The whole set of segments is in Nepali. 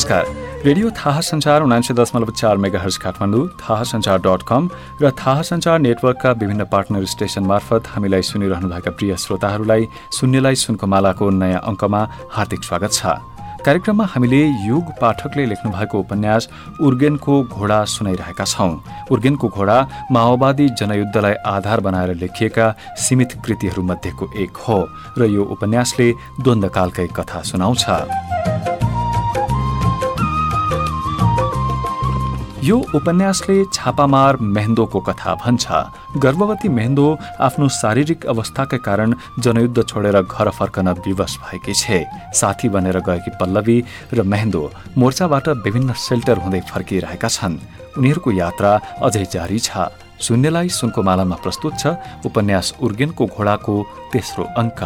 नमस्कार। रेडियो थाहा संचार उनान्से दशमलव चार मेगा हर्स काठमाडौँ थाहा संचार डट कम र थाहा संचार नेटवर्कका विभिन्न पार्टनर स्टेशन मार्फत हामीलाई सुनिरहनुभएका प्रिय श्रोताहरूलाई शून्यलाई सुनको मालाको नयाँ अङ्कमा हार्दिक स्वागत छ। कार्यक्रममा हामीले युग पाठकले लेख्नु भएको उपन्यास उर्गेनको घोडा सुनाइरहेका छौं। उर्गेनको घोडा माओवादी जनयुद्धलाई आधार बनाएर लेखिएका सीमित कृतिहरूमध्येको एक हो र यो उपन्यासले द्वन्द्वकालकै कथा सुनाउँछ। यो उपन्यासले छापामार मेहेन्दोको कथा भन्छ। गर्भवती मेहेन्दो आफ्नो शारीरिक अवस्थाकै कारण जनयुद्ध छोडेर घर फर्कन विवश भएकी छे। साथी बनेर गएकी पल्लवी र मेहेन्दो मोर्चाबाट विभिन्न सेल्टर हुँदै फर्किरहेका छन्। उनीहरूको यात्रा अझै जारी छ। शून्यलाई सुनको मालामा प्रस्तुत छ उपन्यास उर्गेनको घोडाको तेस्रो अङ्क।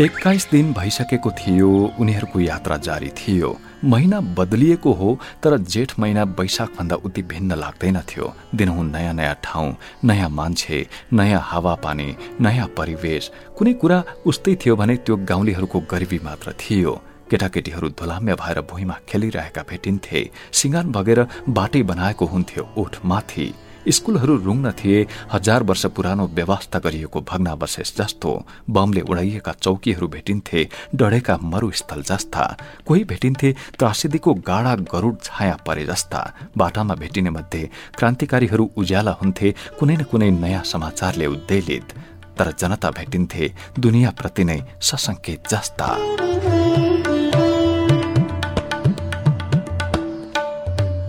एक्काइस दिन भइसकेको थियो उनीहरूको यात्रा जारी थियो। महिना बदलिएको हो तर जेठ महिना वैशाखभन्दा उति भिन्न लाग्दैनथ्यो दिनहुँ नयाँ नयाँ ठाउँ नयाँ मान्छे नयाँ हावापानी नयाँ परिवेश। कुनै कुरा उस्तै थियो भने त्यो गाउँलेहरूको गरिबी मात्र थियो। केटाकेटीहरू धुलाम्य भएर भुइँमा खेलिरहेका भेटिन्थे। सिँगान भगेर बाटै बनाएको हुन्थ्यो ओठ माथि स्कूलहरू रुङ्न थिए हजार वर्ष पुरानो व्यवस्था गरिएको भग्नावशेष जस्तो बमले उडाइएका चौकीहरू भेटिन्थे डढेका मरुस्थल जस्ता। कोही भेटिन्थे त्रासिदीको गाडा गरूड छाया परे जस्ता। बाटामा भेटिने मध्ये क्रान्तिकारीहरू उज्याला हुन्थे कुनै न कुनै नयाँ समाचारले उद्वेलित। तर जनता भेटिन्थे दुनियाँप्रति नै ससंकेत जस्ता।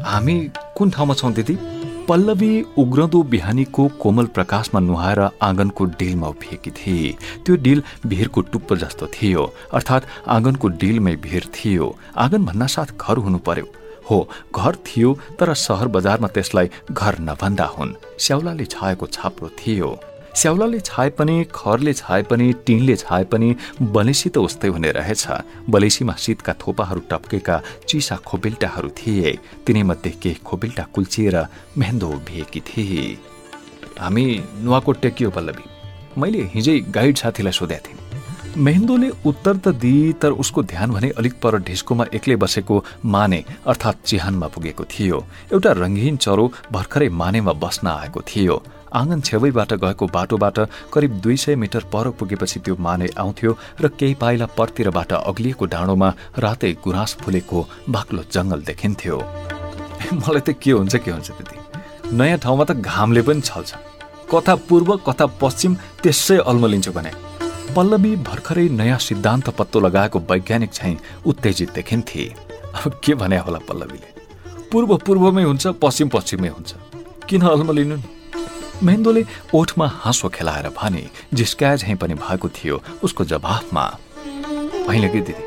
हामी कुन ठाउँमा छौँ दिदी? पल्लवी उग्रदो बिहानीको कोमल प्रकाशमा नुहाएर आँगनको डिलमा उभिएकी थिए। त्यो डिल भिरको टुप्प जस्तो थियो अर्थात् आँगनको डिलमै भिर थियो। आँगन भन्ना साथ घर हुनु पर्यो। हो घर थियो तर सहर बजारमा त्यसलाई घर नभन्दा हुन्। स्याउलाले छाएको छाप्रो थियो। स्याउलाले छाए पनि खरले छाए पनि टिनले छाए पनि बलेसी त उस्तै हुने रहेछ। बलेसीमा शीतका थोपाहरू टप्केका चिसा खोबिल्टाहरू थिए। तिनीमध्ये केही खोबिल्टा कुल्चिएर मेहेन्दो उभिएकी थिए। हामी नुवाकोट टेकियो पल्लवी मैले हिजै गाइड साथीलाई सोधेको थिएँ। मेहेन्दोले उत्तर त दिए तर उसको ध्यान भने अलिक पर ढिस्कोमा एक्लै बसेको माने अर्थात् चिहानमा पुगेको थियो। एउटा रङ्गीन चरो भर्खरै मानेमा बस्न आएको थियो। आँगन छेउैबाट गएको बाटोबाट करिब दुई सय मिटर पर पुगेपछि त्यो माने आउँथ्यो र केही पाइला परतिरबाट अग्लिएको डाँडोमा रातै गुराँस फुलेको बाक्लो जंगल देखिन्थ्यो। मलाई त के हुन्छ के हुन्छ त्यति? नयाँ ठाउँमा त घामले पनि छल्छ। कथा पूर्व कथा पश्चिम त्यसै अल्मलिन्छु भने। पल्लवी भर्खरै नयाँ सिद्धान्त पत्तो लगाएको वैज्ञानिक चाहिँ उत्तेजित देखिन्थे। अब के भने होला पल्लवीले? पूर्व पूर्वमै हुन्छ पश्चिम पश्चिममै हुन्छ। किन अल्मलिनु नि? मेहेन्दोले ओठमा हाँसो खेलाएर भने जिस्काए झैँ पनि भएको थियो उसको जवाफमा। होइन कि दिदी?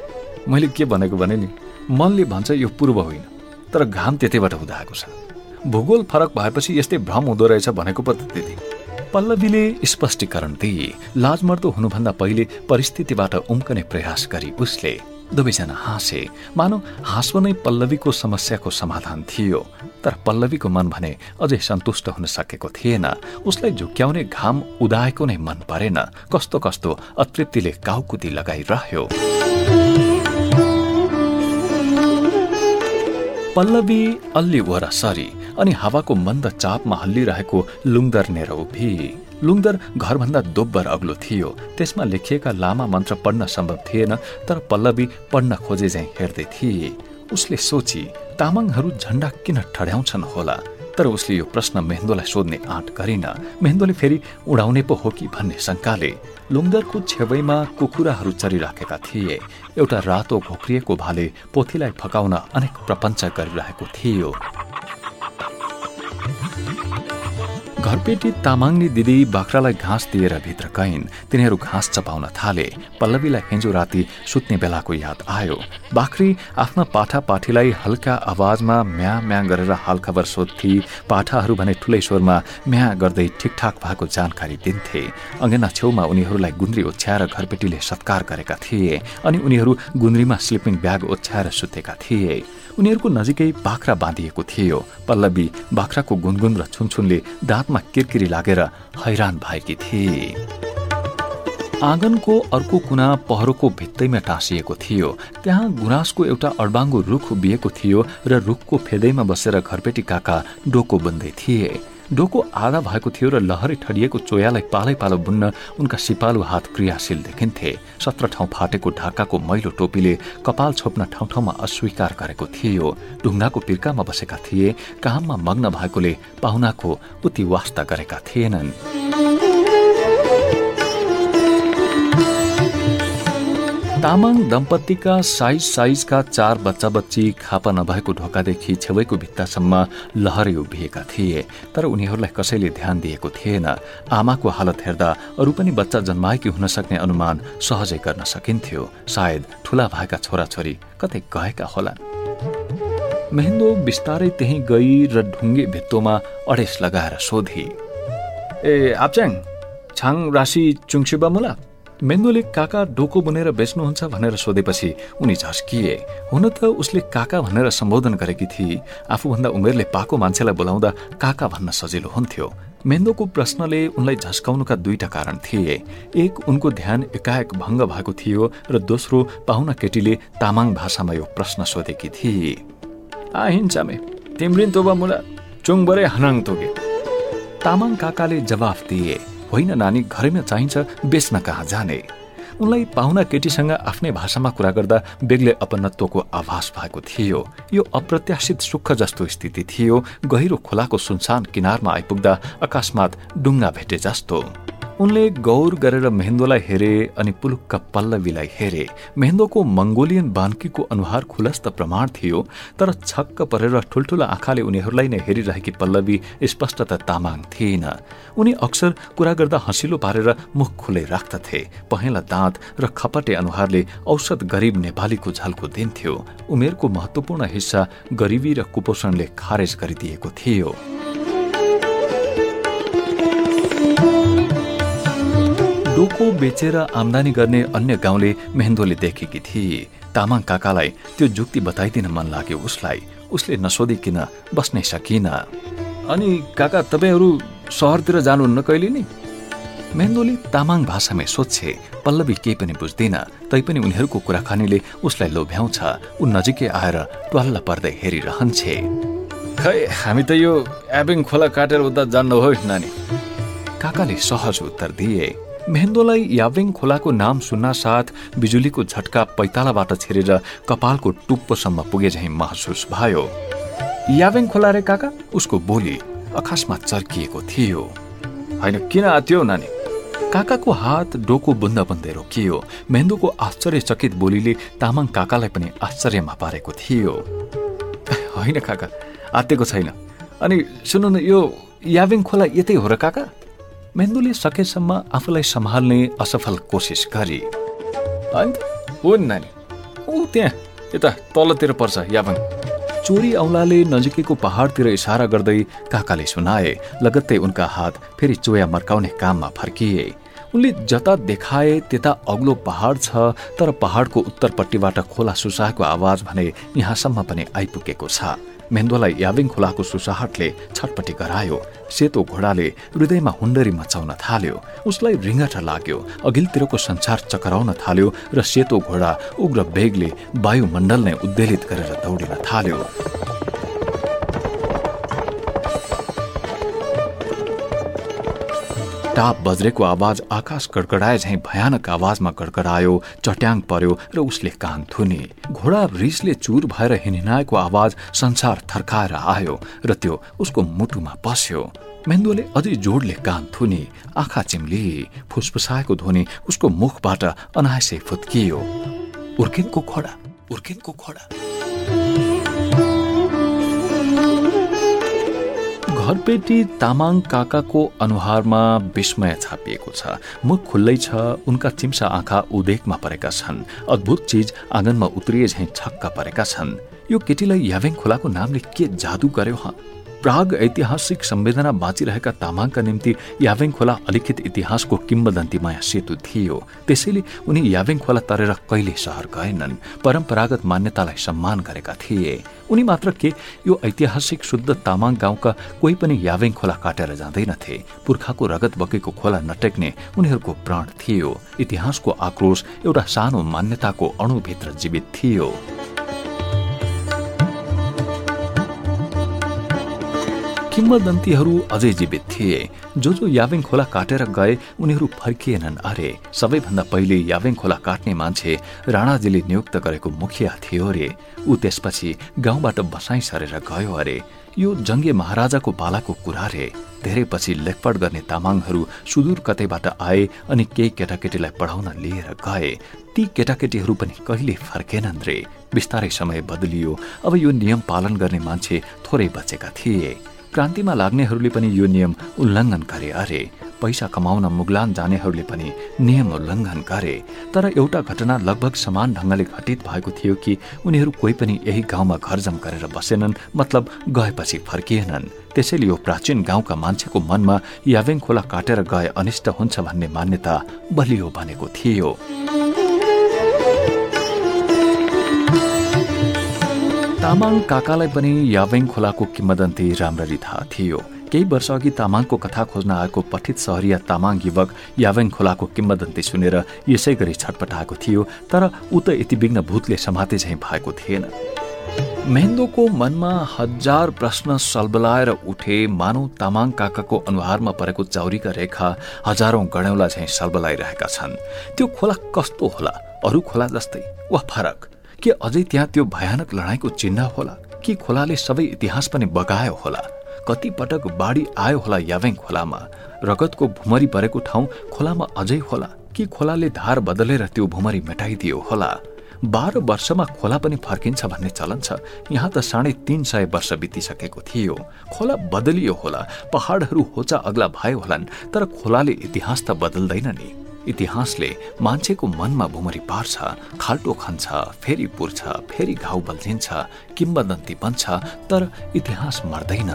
मैले के भनेको भने नि मनले भन्छ यो पूर्व होइन तर घाम त्यतैबाट हुँदा आएको छ। भूगोल फरक भएपछि यस्तै भ्रम हुँदो रहेछ भनेको पो दिदी। पल्लवीले स्पष्टीकरण दिए लाजमर्दो हुनुभन्दा पहिले परिस्थितिबाट उम्कने प्रयास गरी उसले दुवैजना हाँसे। मानव हाँसो नै पल्लवीको समस्याको समाधान थियो। तर पल्लवीको मन भने अझै सन्तुष्ट हुन सकेको थिएन। उसलाई झुक्याउने घाम उदाएको नै मन परेन। कस्तो कस्तो अतृप्तिले काउकुती लगाइरह्यो। पल्लवी अल्ली वरा सरी अनि हावाको मन्द चापमा हल्लिरहेको लुङदर नेर उभि लुङदर घरभन्दा दोब्बर अग्लो थियो। त्यसमा लेखिएका लामा मन्त्र पढ्न सम्भव थिएन तर पल्लवी पढ्न खोजे झैँ हेर्दै थिए। उसले सोची तामाङहरू झण्डा किन ठड्याउँछन् होला? तर उसले यो प्रश्न मेहेन्दोलाई सोध्ने आँट गरिन। मेहेन्दोले फेरि उडाउने पो हो कि? भन्ने शङ्काले लुङदरको छेउैमा कुखुराहरू चरिराखेका थिए। एउटा रातो घोक्रिएको भाले पोथीलाई फकाउन अनेक प्रपञ्च गरिरहेको थियो। घरपेटी तामाङले दिदी बाख्रालाई घाँस दिएर भित्र गइन् तिनीहरू घाँस चपाउन थाले। पल्लवीलाई हिजो राति सुत्ने बेलाको याद आयो। बाख्री आफ्ना पाठा पाठीलाई हल्का आवाजमा म्या म्या गरेर हालखबर सोध्थे पाठाहरू भने ठुलै स्वरमा म्या गर्दै ठिकठाक भएको जानकारी दिन्थे। अङ्गना छेउमा उनीहरूलाई गुन्द्री ओछ्याएर घरपेटीले सत्कार गरेका थिए अनि उनीहरू गुन्द्रीमा स्लिपिङ ब्याग ओछ्याएर सुतेका थिए। उनीहरूको नजिकै बाख्रा बाँधिएको थियो। पल्लवी बाख्राको गुनगुन र छुनछुनले दाँतमा किरकिरी लागेर हैरान भएकी थिए। आँगनको अर्को कुना पहरोको भित्तैमा टाँसिएको थियो। त्यहाँ गुराँसको एउटा अडबाङ्गो रुख उभिएको थियो र रुखको फेदैमा बसेर घरपेटी काका डोको बन्दै थिए। डोको आधा भएको थियो र लहरै ठडिएको चोयालाई पालै पालो बुन्न उनका सिपालु हात क्रियाशील देखिन्थे। सत्र ठाउँ फाटेको ढाकाको मैलो टोपीले कपाल छोप्न ठाउँ ठाउँमा अस्वीकार गरेको थियो। ढुङ्गाको पिर्कामा बसेका थिए काममा मग्न भएकोले पाहुनाको उति वास्ता गरेका थिएनन्। तामाङ दम्पतिका साइज साइजका चार बच्चा बच्ची खापा नभएको ढोकादेखि छेउैको भित्तासम्म लहरै उभिएका थिए तर उनीहरूलाई कसैले ध्यान दिएको थिएन। आमाको हालत हेर्दा अरू पनि बच्चा जन्माएकी हुन सक्ने अनुमान सहजै गर्न सकिन्थ्यो। सायद ठूला भएका छोराछोरी कतै गएका होलान्। मेहेन्दो बिस्तारै त्यही गई र ढुङ्गे भित्तोमा अडेस लगाएर सोधी ए आप्च्याङ छाङ राशि चुङसिबा मुला? मेन्दोले काका डोको बुनेर बेच्नुहुन्छ भनेर सोधेपछि उनी झस्किए। हुन त उसले काका भनेर सम्बोधन गरेकी थिए आफूभन्दा उमेरले पाको मान्छेलाई बोलाउँदा काका भन्न सजिलो हुन्थ्यो। मेन्दोको प्रश्नले उनलाई झस्काउनुका दुईटा कारण थिए। एक उनको ध्यान एकाएक भङ्ग भएको थियो र दोस्रो पाहुना केटीले तामाङ भाषामा यो प्रश्न सोधेकी थिए आहिन्चामे तिम्रिन तोबा मुला चुङबरे हनाङ तोगे। तामाङ काकाले जवाफ दिए। होइन नानी घरैमा चाहिन्छ बेच्न कहाँ जाने? उनलाई पाहुना केटीसँग आफ्नै भाषामा कुरा गर्दा बेग्लै अपनत्वको आभास भएको थियो। यो अप्रत्याशित सुख जस्तो स्थिति थियो। गहिरो खोलाको सुनसान किनारमा आइपुग्दा अकस्मात डुङ्गा भेटे जस्तो। उनले गौर गरेर मेहेन्दोलाई हेरे अनि पुलुक्क पल्लवीलाई हेरे। मेहेन्दोको मंगोलियन बान्कीको अनुहार खुलस्त प्रमाण थियो तर छक्क परेर ठुल्ठुला आँखाले उनीहरूलाई नै हेरिरहेकी पल्लवी स्पष्ट त तामाङ थिएन। उनी अक्सर कुरा गर्दा हँसिलो पारेर मुख खुलै राख्दथे। पहेँला दाँत र खपटे अनुहारले औसत गरीब नेपालीको झल्को दिन्थ्यो उमेरको महत्वपूर्ण हिस्सा गरिबी र कुपोषणले खारेज गरिदिएको थियो। डोको बेचेर आमदानी गर्ने अन्य गाउँले मेहेन्दोले देखेकी थिए। तामाङ काकालाई त्यो जुक्ति बताइदिन मन लाग्यो उसलाई। उसले नसोधिकिन बस्नै सकिन। अनि काका तपाईँहरू सहरतिर जानुहुन्न कहिले नि? मेहेन्दोले तामाङ भाषामै सोध्छे। पल्लवी केही पनि बुझ्दिन तैपनि उनीहरूको कुराकानीले उसलाई लोभ्याउँछ। ऊ नजिकै आएर ट्वाल्ल पर्दै हेरिरहन्छे। खै हामी त यो एबिङ खोला काटेर उता जान्न हो नानी। काकाले सहज उत्तर दिए। मेहेन्दोलाई यावेङ खोलाको नाम सुन्न साथ बिजुलीको झट्का पैतालाबाट छेरेर कपालको टुप्पोसम्म पुगे झैँ महसुस भयो। यावेङ खोला रे काका उसको बोली अखासमा चर्किएको थियो। होइन किन आत्यो नानी? काकाको हात डोको बुन्दा बुन्दै रोकियो। मेहेन्दोको आश्चर्यचकित बोलीले तामाङ काकालाई पनि आश्चर्यमा पारेको थियो। होइन काका आत्तेको छैन। अनि सुन्नु न यो यावेङ खोला यतै हो र काका? मेन्दुले सकेसम्म आफूलाई सम्हाल्ने असफल कोसिस गरे। हो? नानी। ऊ त्यहाँ यता तलतिर पर्छ याभङ चोरी औलाले नजिकैको पहाडतिर इसारा गर्दै काकाले सुनाए लगत्तै उनका हात फेरि चोया मर्काउने काममा फर्किए। उनले जता देखाए त्यता अग्लो पहाड छ तर पहाडको उत्तरपट्टिबाट खोला सुसाएको आवाज भने यहाँसम्म पनि आइपुगेको छ। मेन्दोलाई याबिङ खोलाको सुसाहटले छटपटी गरायो। सेतो घोडाले हृदयमा हुन्डरी मचाउन थाल्यो। उसलाई रिङ्गट लाग्यो। अघिल्तिरको संसार चकराउन थाल्यो र सेतो घोडा उग्र बेगले वायुमण्डल नै उद्वेलित गरेर दौडिन थाल्यो। टाप बज्रेको आवाज आकाश गडगडाए झैँ भयानक आवाजमा गडगडायो चट्याङ पर्यो र उसले कान थुने। घोडा रिसले चुर भएर हिँडिनाएको आवाज संसार थर्काएर आयो र त्यो उसको मुटुमा पस्यो। मेन्दुले अझै जोडले कान थुने आँखा चिम्ली फुसफुसाएको ध्वनि उसको मुखबाट अनायसै फुत्कियो। उर्किनको खोडा उर्किनको खोडा घरपेटी तामाङ काकाको अनुहारमा विस्मय छापिएको छ। मुख खुल्लै छ उनका चिम्सा आँखा उदेकमा परेका छन्। अद्भुत चिज आँगनमा उत्रिए झैँ छक्क परेका छन्। यो केटीलाई याभेङ खोलाको नामले के जादु गर्यो ह? प्राग ऐतिहासिक संवेदना बाँचिरहेका तामाङका निम्ति याभेङ खोला अलिखित इतिहासको किम्बदन्तीमय सेतु थियो। त्यसैले उनी याभेङ खोला तरेर कहिले सहर गएनन् परम्परागत मान्यतालाई सम्मान गरेका थिए। उनी मात्र के यो ऐतिहासिक शुद्ध तामाङ गाउँका कोही पनि याभेङ खोला काटेर जाँदैनथे। पुर्खाको रगत बगेको खोला नटेक्ने उनीहरूको प्राण थियो। इतिहासको आक्रोश एउटा सानो मान्यताको अणुभित्र जीवित थियो। किम्बदन्तीहरू अझै जीवित थिए जो जो यावेङ खोला काटेर गए उनीहरू फर्किएनन् अरे सबैभन्दा पहिले यावेङ खोला काट्ने मान्छे राणाजीले नियुक्त गरेको मुखिया थियो अरे ऊ त्यसपछि गाउँबाट बसाइ सरेर गयो अरे यो जङ्गे महाराजाको पालाको कुरा रे धेरै पछि लेखपढ गर्ने तामाङहरू सुदूर कतैबाट आए अनि केही केटाकेटीलाई पढाउन लिएर गए ती केटाकेटीहरू पनि कहिले फर्केनन् रे बिस्तारै समय बदलियो अब यो नियम पालन गर्ने मान्छे थोरै बचेका थिए क्रान्तिमा लाग्नेहरूले पनि यो नियम उल्लङ्घन गरे। अरे पैसा कमाउन मुगलान जानेहरूले पनि नियम उल्लङ्घन गरे। तर एउटा घटना लगभग समान ढङ्गले घटित भएको थियो कि उनीहरू कोही पनि यही गाउँमा घरजम गरेर बसेनन् मतलब गएपछि फर्किएनन्। त्यसैले यो प्राचीन गाउँका मान्छेको मनमा यावेङ खोला काटेर गए अनिष्ट हुन्छ भन्ने मान्यता बलियो बनेको थियो। तामाङ काकालाई पनि यावेङ खोलाको किम्बदन्ती राम्ररी थाहा थियो। केही वर्ष अघि तामाङको कथा खोज्न आएको पठित सहरिया तामाङ युवक यावेङ खोलाको किम्बदन्ती सुनेर यसै गरी छटपटाएको थियो तर ऊ त यति विघ्न भूतले समाते झैँ भएको थिएन। मेहेन्दोको मनमा हजार प्रश्न सलबलाएर उठे मानव तामाङ काकाको अनुहारमा परेको चौरीका रेखा हजारौं गणौला झैँ सलबलाइरहेका छन्। त्यो खोला कस्तो होला? अरू खोला जस्तै। वा फरक? के अझै त्यहाँ त्यो भयानक लडाईँको चिन्ह होला? कि खोलाले सबै इतिहास पनि बगायो होला? कति पटक बाढी आयो होला यावेङ खोलामा? रगतको भुमरी परेको ठाउँ खोलामा अझै होला? कि खोलाले धार बदलेर त्यो भुमरी मेटाइदियो होला? बाह्र वर्षमा खोला पनि फर्किन्छ भन्ने चलन छ। यहाँ त साढे तीन सय वर्ष बितिसकेको थियो। खोला बदलियो होला। पहाडहरू होचा अग्ला भयो होलान् तर खोलाले इतिहास त बदल्दैन नि। इतिहासले मान्छेको मनमा भुमरी पार्छ खाल्टो खन्छ फेरि पुर्छ फेरि घाउ बल्झिन्छ किम्बदन्ती बन्छ तर इतिहास मर्दैन।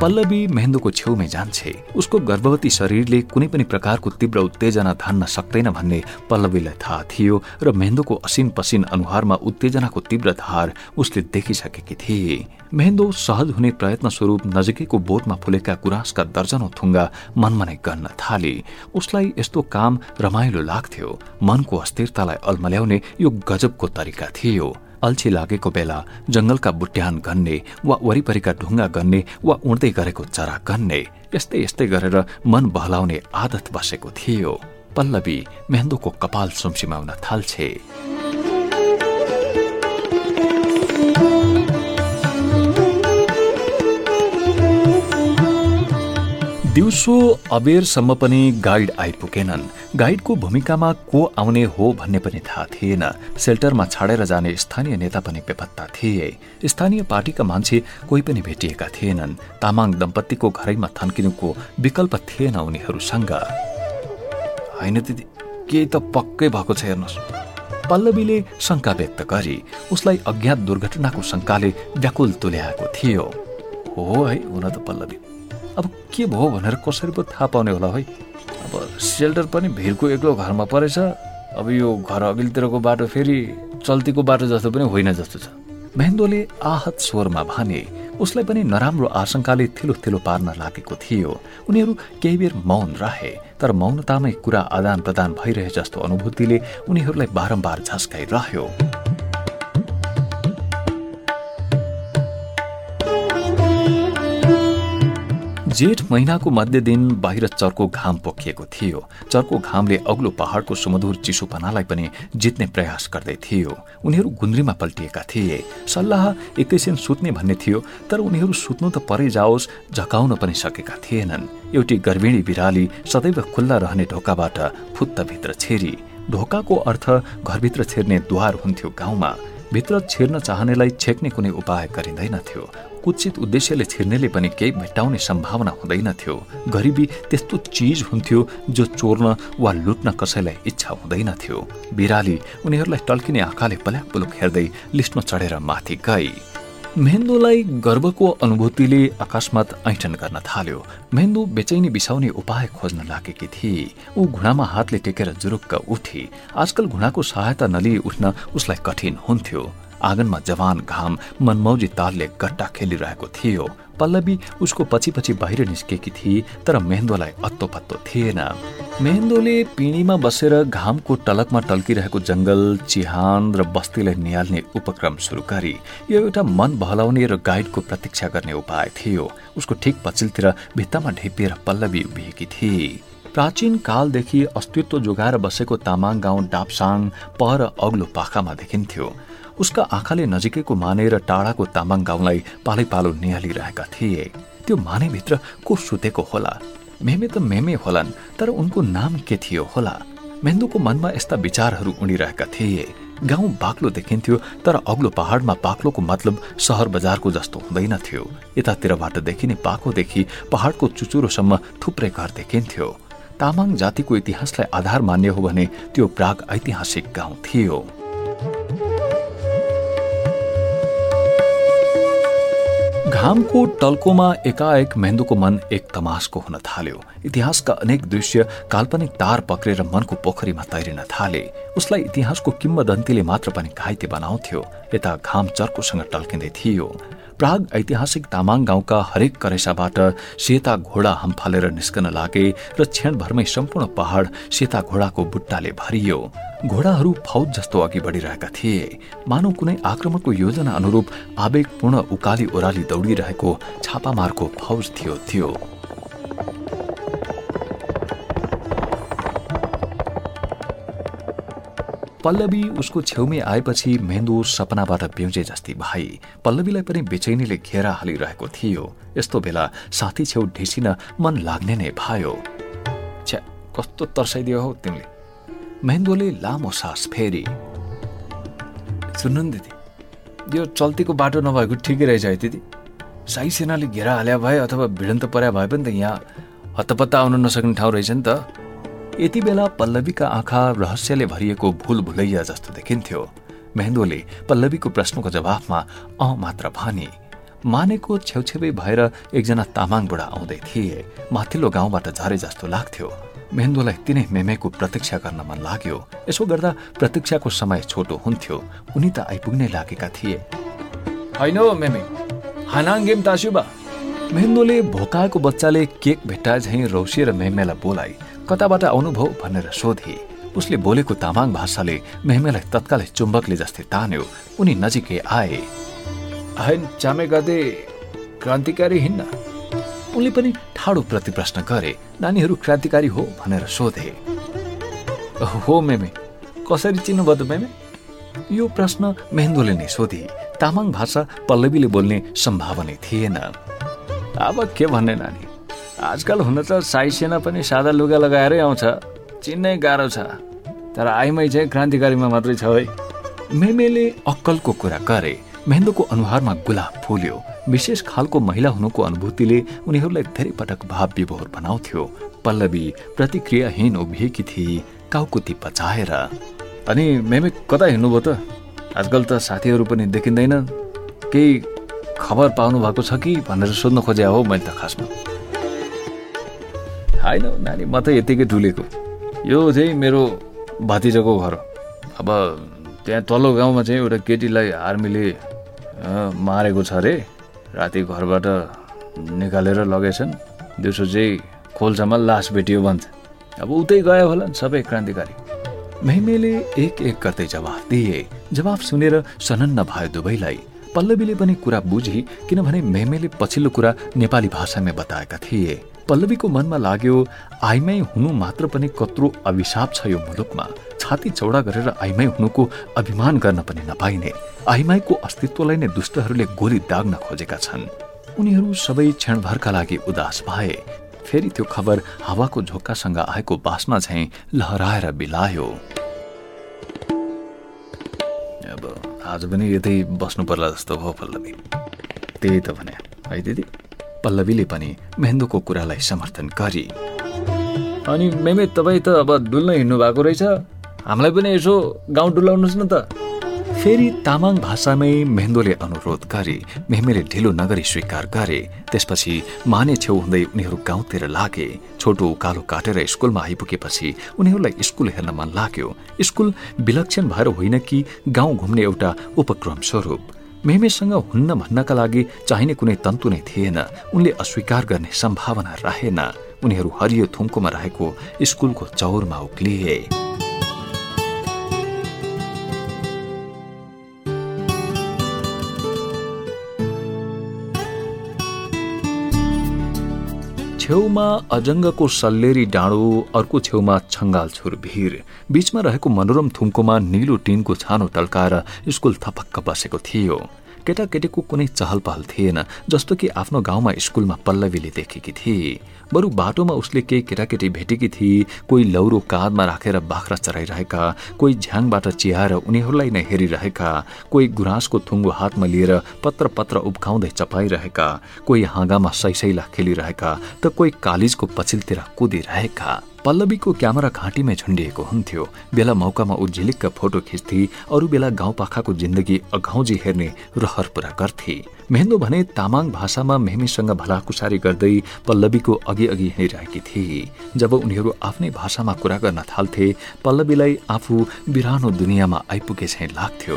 पल्लवी मेहेन्दोको छेउमै जान्छे। उसको गर्भवती शरीरले कुनै पनि प्रकारको तीव्र उत्तेजना धान्न सक्दैन भन्ने पल्लवीलाई थाहा थियो र मेहेन्दोको असिन पसिन अनुहारमा उत्तेजनाको तीव्र धार उसले देखिसकेकी थिए। मेहेन्दो सहज हुने प्रयत्न स्वरूप नजिकैको बोटमा फुलेका गुराँसका दर्जनौ थुङ्गा मनमा नै गर्न थाले। उसलाई यस्तो काम रमाइलो लाग्थ्यो। मनको अस्थिरतालाई अल्मल्याउने यो गजबको तरिका थियो। अल्छी लागेको बेला जंगलका बुट्यान गन्ने वा वरिपरिका ढुङ्गा गन्ने वा उड्दै गरेको चरा गन्ने यस्तै यस्तै गरेर मन बहलाउने आदत बसेको थियो। पल्लवी मेहन्दोको कपाल सुमसिमाउन थाल्छे। दिउँसो अबेरसम्म पनि गाइड आइपुगेनन्। गाइडको भूमिकामा को आउने हो भन्ने पनि थाहा थिएन। सेल्टरमा छाडेर जाने स्थानीय नेता पनि बेपत्ता थिए। स्थानीय पार्टीका मान्छे कोही पनि भेटिएका थिएनन्। तामाङ दम्पतिको घरैमा थन्किनुको विकल्प थिएन उनीहरूसँग। होइन दिदी केही त पक्कै भएको छ हेर्नुहोस्। पल्लवीले शङ्का व्यक्त गरी उसलाई अज्ञात दुर्घटनाको शङ्काले व्याकुल तुल्याएको थियो। हो है हुन त पल्लवी। अब के भयो भनेर कसरी पो थाहा पाउने होला है? अब सेल्टर पनि भिरको एक्लो घरमा परेछ। अब यो घर अघिल्तिरको बाटो फेरि चल्तीको बाटो जस्तो पनि होइन जस्तो छ। महेन्द्रले आहत स्वरमा भने उसलाई पनि नराम्रो आशंकाले थिलो थिलो पार्न लागेको थियो। उनीहरू केही बेर मौन रहे तर मौनतामै कुरा आदान प्रदान भइरहे जस्तो अनुभूतिले उनीहरूलाई बारम्बार झस्काइरह्यो। जेठ महिनाको मध्य दिन बाहिर चर्को घाम पोखिएको थियो। चर्को घामले अग्लो पहाड़को सुमधुर चिसोपनालाई पनि जित्ने प्रयास गर्दै थियो। उनीहरू गुन्द्रीमा पल्टिएका थिए। सल्लाह एकैछिन सुत्ने भन्ने थियो तर उनीहरू सुत्नु त परै जाओस् झकाउन पनि सकेका थिएनन्। एउटी गर्भिणी बिराली सदैव खुल्ला रहने ढोकाबाट फुत्त भित्र छेरी। ढोकाको अर्थ घरभित्र छेर्ने द्वार हुन्थ्यो गाउँमा। भित्र छिर्न चाहनेलाई छेक्ने कुनै उपाय गरिँदैनथ्यो। कुचित उद्देश्यले छिर्नेले पनि केही भेट्टाउने सम्भावना हुँदैनथ्यो गरिबी त्यस्तो चिज हुन्थ्यो जो चोर्न वा लुट्न कसैलाई इच्छा हुँदैनथ्यो बिराली उनीहरूलाई टल्किने आँखाले पल्याक पुलुक हेर्दै लिस्टमा चढेर माथि गई। मेहेन्दोलाई गर्वको अनुभूतिले अकस्मात ऐठन गर्न थाल्यो। मेहेन्दो बेचैनी बिसाउने उपाय खोज्न लागेकी थिए। ऊ घुँडामा हातले टेकेर जुरुक्क उठी। आजकल घुँडाको सहायता नलिई उठ्न उसलाई कठिन हुन्थ्यो। आँगनमा जवान घाम मनमौजी तालले गट्टा खेलिरहेको थियो। पल्लवी उसको पछि पछि बाहिर निस्केकी थिए तर मेहेन्दोलाई अत्तो पत्तो थिएन। मेहेन्दोले पिँढीमा बसेर घामको टलकमा टल्किरहेको जंगल चिहान र बस्तीलाई निहाल्ने उपक्रम सुरु गरी यो एउटा मन बहलाउने र गाइडको प्रतीक्षा गर्ने उपाय थियो। उसको ठिक पछिल्तिर भित्तामा ढेपिएर पल्लवी उभिएकी थिए प्राचीन कालदेखि अस्तित्व जोगाएर बसेको तामाङ गाउँ डाप्साङ पर अग्लो पाखामा देखिन्थ्यो। उसका आँखाले नजिकैको माने र टाढाको तामाङ गाउँलाई पालै पालो निहालिरहेका थिए। त्यो मानेभित्र को सुतेको होला? मेमे त मेमे होलान् तर उनको नाम के थियो होला? मेन्दुको मनमा यस्ता विचारहरू उडिरहेका थिए। गाउँ बाक्लो देखिन्थ्यो तर अग्लो पहाडमा बाक्लोको मतलब सहर बजारको जस्तो हुँदैन थियो। यतातिरबाट देखिने पाखोदेखि पहाडको चुचुरोसम्म थुप्रै घर देखिन्थ्यो। तामाङ जातिको इतिहासलाई आधार मान्य हो भने त्यो प्राग ऐतिहासिक गाउँ थियो। घामको टल्कोमा एकाएक मेन्दुको मन एक तमासको हुन थाल्यो। इतिहासका अनेक दृश्य काल्पनिक तार पक्रेर मनको पोखरीमा तैरिन थाले। उसलाई इतिहासको किम्बदन्तीले मात्र पनि घाइते बनाउँथ्यो। यता घाम चर्कोसँग टल्किँदै थियो। प्राग ऐतिहासिक तामाङ गाउँका हरेक करेसाबाट सेता घोडा हम्फालेर निस्कन लागे र क्षणभरमै सम्पूर्ण पहाड सेता घोडाको बुट्टाले भरियो। घोडाहरू फौज जस्तो अघि बढिरहेका थिए। मानव कुनै आक्रमणको योजना अनुरूप आवेगपूर्ण उकाली ओह्राली दौडिरहेको छापामारको फौज थियो थियो। पल्लवी उसको छेउमै आएपछि मेन्दो सपनाबाट ब्याउजे जस्ती भाइ पल्लवीलाई पनि बेचैनीले घेरा हालिरहेको थियो। यस्तो बेला साथी छेउ ढिसिन मन लाग्ने नै भयो। छ्या कस्तो तर्साइदियो हौ तिमीले। मेहेन्दोले लामो सास फेरि। सुन्नु नि दिदी यो चल्तीको बाटो नभएको ठिकै रहेछ है दिदी। साई सेनाले घेरा हाल्या भए अथवा भिडन्त पर्या भए पनि त यहाँ हत्तपत्ता आउन नसक्ने ठाउँ रहेछ नि त। यति बेला पल्लवीका आँखा रहस्यले भरिएको भुल भुलैया जस्तो देखिन्थ्यो। मेहेन्दोले पल्लवीको प्रश्नको जवाफमा अँ मात्र भने मानेको छेउछेउै भएर एकजना तामाङ बुढा आउँदै थिए। माथिल्लो गाउँबाट झरे जस्तो लाग्थ्यो। मेहेन्दोलाई तिनै मेमेको प्रतीक्षा गर्न मन लाग्यो। यसो गर्दा प्रतीक्षाको समय छोटो हुन्थ्यो। उनी त आइपुग्नै लागेका थिए। होइन मेमे हानाङ गेम तास्युबा मेहेन्दोले भोकाएको बच्चाले केक भेट्टा झैँ रौसिएर मेमेलाई बोलाइ कताबाट आउनुभयो भनेर सोधे। उसले बोलेको तामाङ भाषाले मेहमेलाई तत्कालै चुम्बकले जस्तै तान्यो। उनी नजिकै आए। चामे गदे क्रान्तिकारी हिँड्न? उनले पनि ठाडो प्रति प्रश्न गरे नानीहरू क्रान्तिकारी हो भनेर सोधे। हो मेमे कसरी चिन्नुभयो त मेमे? यो प्रश्न मेहेन्दोले नै सोधे। तामाङ भाषा पल्लवीले बोल्ने सम्भावना थिएन। अब के भन्ने नानी? आजकल हुन त साई सेना पनि सादा लुगा लगाएरै आउँछ। चिन्नै गाह्रो छ। तर आइमै चाहिँ क्रान्तिकारीमा मात्रै छ है। मेमेले अक्कलको कुरा गरे। मेहेन्दोको अनुहारमा गुलाब फुल्यो। विशेष खालको महिला हुनुको अनुभूतिले उनीहरूलाई धेरै पटक भाव विभोर बनाउँथ्यो। पल्लवी प्रतिक्रियाहीन उभिएकी थिए काउकुती पचाएर। अनि मेमे कता हिँड्नुभयो त? आजकल त साथीहरू पनि देखिँदैन केही खबर पाउनु भएको छ कि? भनेर सोध्न खोजे हो मैले त खासमा। होइन नानी म त यतिकै डुलेको यो चाहिँ मेरो भतिजाको घर अब त्यहाँ तल्लो गाउँमा चाहिँ एउटा केटीलाई आर्मीले मारेको छ अरे। राति घरबाट निकालेर लगेछन्। दिउँसो चाहिँ खोल्सामा लास भेटियो भन्छ। अब उतै गयो होला सबै क्रान्तिकारी। मेहमेले एक एक गर्दै जवाफ दिए। जवाफ सुनेर सनन्न भयो दुवैलाई। पल्लवीले पनि कुरा बुझी किनभने मेहमेले पछिल्लो कुरा नेपाली भाषामै बताएका थिए। पल्लवीको मनमा लाग्यो आइमै हुनु मात्र पनि कत्रो अभिशाप छ यो मुलुकमा। छाती चौडा गरेर आइमाई हुनुको अभिमान गर्न पनि नपाइने। आइमाईको अस्तित्वलाई नै दुष्टहरूले गोली दाग्न खोजेका छन्। उनीहरू सबै क्षणभरका लागि उदास भए। फेरि त्यो खबर हावाको झोक्कासँग आएको बासमा झैँ लहराएर बिलायो। अब आज पनि यतै बस्नु पर्ला जस्तो भयो पल्लवी। त्यही त भने। है दिदी? पल्लवीले पनि मेहेन्दोको कुरालाई समर्थन गरी। अनि मेमे तपाईँ त अब डुल्न हिँड्नु भएको रहेछ। हामीलाई पनि यसो गाउँ डुलाउनुहोस् न त। फेरि तामाङ भाषामै मेहेन्दोले अनुरोध गरे मेहमेले ढिलो नगरी स्वीकार गरे। त्यसपछि माने छेउ हुँदै उनीहरू गाउँतिर लागे छोटो उकालो काटेर स्कुलमा आइपुगेपछि उनीहरूलाई स्कुल हेर्न मन लाग्यो। स्कुल विलक्षण भएर होइन कि गाउँ घुम्ने एउटा उपक्रम स्वरूप। मेहमेसँग हुन्न भन्नका लागि चाहिने कुनै तन्तु नै थिएन। उनले अस्वीकार गर्ने सम्भावना रहेन। उनीहरू हरियो थुम्कोमा रहेको स्कुलको चौरमा उक्लिए। छेउमा अजङ्गको सल्लेरी डाँडो अर्को छेउमा छङ्गाल छुर भिर। बीचमा रहेको मनोरम थुम्कोमा निलो टिनको छानो टल्काएर स्कुल थपक्क बसेको थियो। केटाकेटीको कुनै चहल पहल थिएन जस्तो कि आफ्नो गाउँमा स्कुलमा पल्लवीले देखेकी थिए। बरु बाटोमा उसले केही केटाकेटी भेटेकी थिए कोही लौरो काँधमा राखेर बाख्रा चराइरहेका कोही झ्याङबाट चिहाएर उनीहरूलाई नै हेरिरहेका कोही गुराँसको थुङ्गो हातमा लिएर पत्र पत्र उब्काउँदै चपाइरहेका कोही हाँगामा सैसैला खेलिरहेका त कोही कालिजको पछिल्तिर कुदिरहेका। पल्लवीको क्यामेरा घाँटीमै झुन्डिएको हुन्थ्यो। बेला मौकामा ऊ झिलिक्क फोटो खिच्थे अरू बेला गाउँपाखाको जिन्दगी अघाउजी हेर्ने रहर पुरा गर्थे। मेहेन्दो भने तामाङ भाषामा मेहमीसँग भलाकुसारी गर्दै पल्लवीको अघि अघि हिँडिरहेकी थिए। जब उनीहरू आफ्नै भाषामा कुरा गर्न थाल्थे पल्लवीलाई आफू बिरानो दुनियाँमा आइपुगे चाहिँ लाग्थ्यो।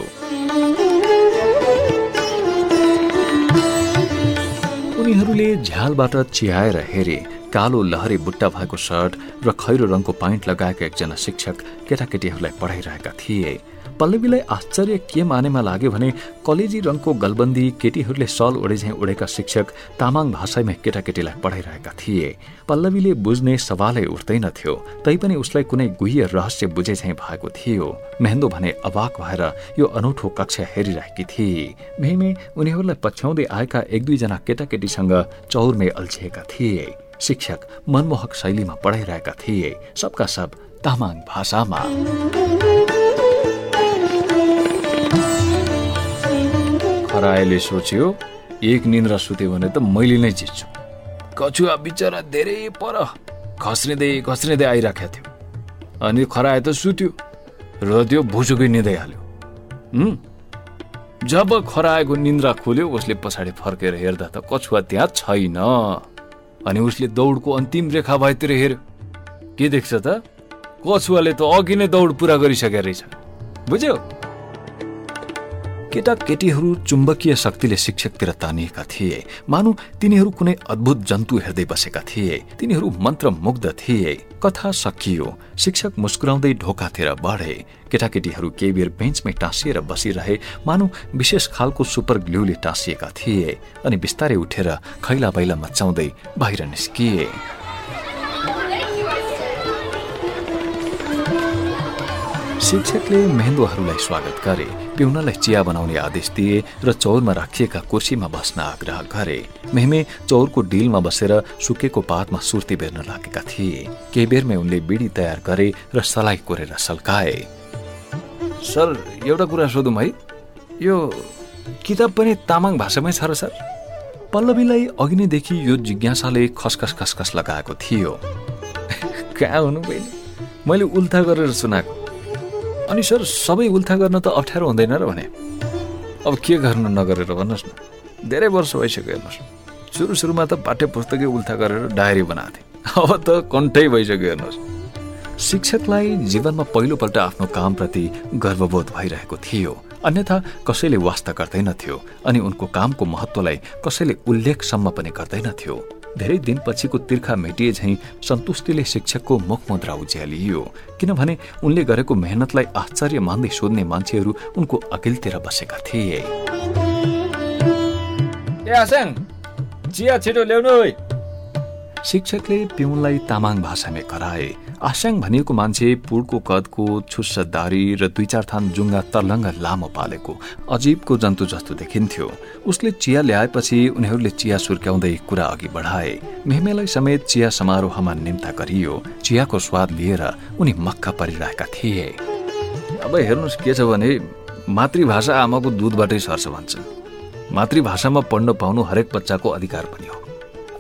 उनीहरूले झ्यालबाट चियाएर हेरे कालो लहरे बुट्टा भएको सर्ट र खैरो रङको पाइन्ट लगाएका एकजना शिक्षक केटाकेटीहरूलाई पढाइरहेका थिए। पल्लवीलाई आश्चर्य के मानेमा लाग्यो भने कलेजी रङको गलबन्दी केटीहरूले सल ओढे झैँ उडेका शिक्षक तामाङ भाषामै केटाकेटीलाई पढाइरहेका थिए। पल्लवीले बुझ्ने सवालै उठ्दैनथ्यो तैपनि उसलाई कुनै गुह्य रहस्य बुझे झैँ भएको थियो। मेहेन्दो भने अवाक भएर यो अनौठो कक्षा हेरिरहेकी थिए। मेहमे उनीहरूलाई पछ्याउँदै आएका एक दुईजना केटाकेटीसँग चौरमै अल्झिएका थिए। शिक्षक मनमोहक शैलीमा पढाइरहेका थिए। सबका सब तामाङ भाषामा। खरायले सोच्यो एक निन्द्रा सुत्यो भने त मैले नै जित्छु। कछुवा बिचरा धेरै पर खस्रिँदै खस्रिँदै आइराखेको थियो। अनि खराए त सुत्यो र त्यो भुसुकै निँदै हाल्यो। जब खराएको निन्द्रा खोल्यो उसले पछाडि फर्केर हेर्दा त कछुवा त्यहाँ छैन। अनि उसले दौडको अन्तिम रेखा भएतिर हेऱ्यो। के देख्छ त? कछुवाले त अघि नै दौड पुरा गरिसकेको रहेछ। बुझ्यो? केटाकेटीहरू चुम्बकीय शक्तिले शिक्षकतिर तानिएका थिए। मानु तिनीहरू कुनै अद्भुत जन्तु हेर्दै बसेका थिए। तिनीहरू मन्त्रमुग्ध थिए। कथा सकियो। शिक्षक मुस्कुराउँदै ढोकातिर बढे। केटाकेटीहरू केही बेर बेन्चमै टाँसिएर बसिरहे। मानु विशेष खालको सुपर ग्लुले टाँसिएका थिए। अनि बिस्तारै उठेर खैला बैला मचाउँदै बाहिर निस्किए। शिक्षकले मेहेन्दोहरूलाई स्वागत गरे पिउनलाई चिया बनाउने आदेश दिए र चौरमा राखिएका कुर्सीमा बस्न आग्रह गरे। मेहमे चौरको डिलमा बसेर सुकेको पातमा सुर्ती बेर्न लागेका थिए। केही बेरमै उनले बिडी तयार गरे र सलाई कोरेर सल्काए। सर एउटा कुरा सोधौँ है। यो किताब पनि तामाङ भाषामै छ र सर? पल्लवीलाई अघि नैदेखि यो जिज्ञासाले खसखस खसखस लगाएको थियो। कहाँ हुनु पहिले मैले उल्था गरेर सुनाएको। अनि सर सबै उल्था गर्न त अप्ठ्यारो हुँदैन र भने। अब के गर्नु नगरेर भन्नुहोस् न। धेरै वर्ष भइसक्यो हेर्नुहोस्। सुरु सुरुमा त पाठ्य पुस्तकै उल्था गरेर डायरी बनाएको थिएँ अब त कन्ठै भइसक्यो हेर्नुहोस्। शिक्षकलाई जीवनमा पहिलोपल्ट आफ्नो कामप्रति गर्वबोध भइरहेको थियो। अन्यथा कसैले वास्ता गर्दैनथ्यो अनि उनको कामको महत्वलाई कसैले उल्लेखसम्म पनि गर्दैनथ्यो। धेरै दिनपछिको तिर्खा मेटिए झैँ सन्तुष्टिले शिक्षकको मुखमुद्रा उज्यालियो किनभने उनले गरेको मेहनतलाई आश्चर्य मान्दै सोध्ने मान्छेहरू उनको अघिल्तिर बसेका थिए। चिया छिटो ल्याउनु शिक्षकले पिउनलाई तामाङ भाषामै कराए। आस्याङ भनिएको मान्छे पुडको कदको छुस्स दारी र दुई चार थान जुङ्गा तर्लङ्ग लामो पालेको अजीबको जन्तु जस्तो देखिन्थ्यो। उसले चिया ल्याएपछि उनीहरूले चिया सुर्क्याउँदै कुरा अघि बढाए। मेहमेलाई समेत चिया समारोहमा निम्ता गरियो। चियाको स्वाद लिएर उनी मक्का परिरहेका थिए। अब हेर्नुहोस् के छ भने मातृभाषा आमाको दुधबाटै सर्छ भन्छ। मातृभाषामा पढ्न पाउनु हरेक बच्चाको अधिकार पनि हो।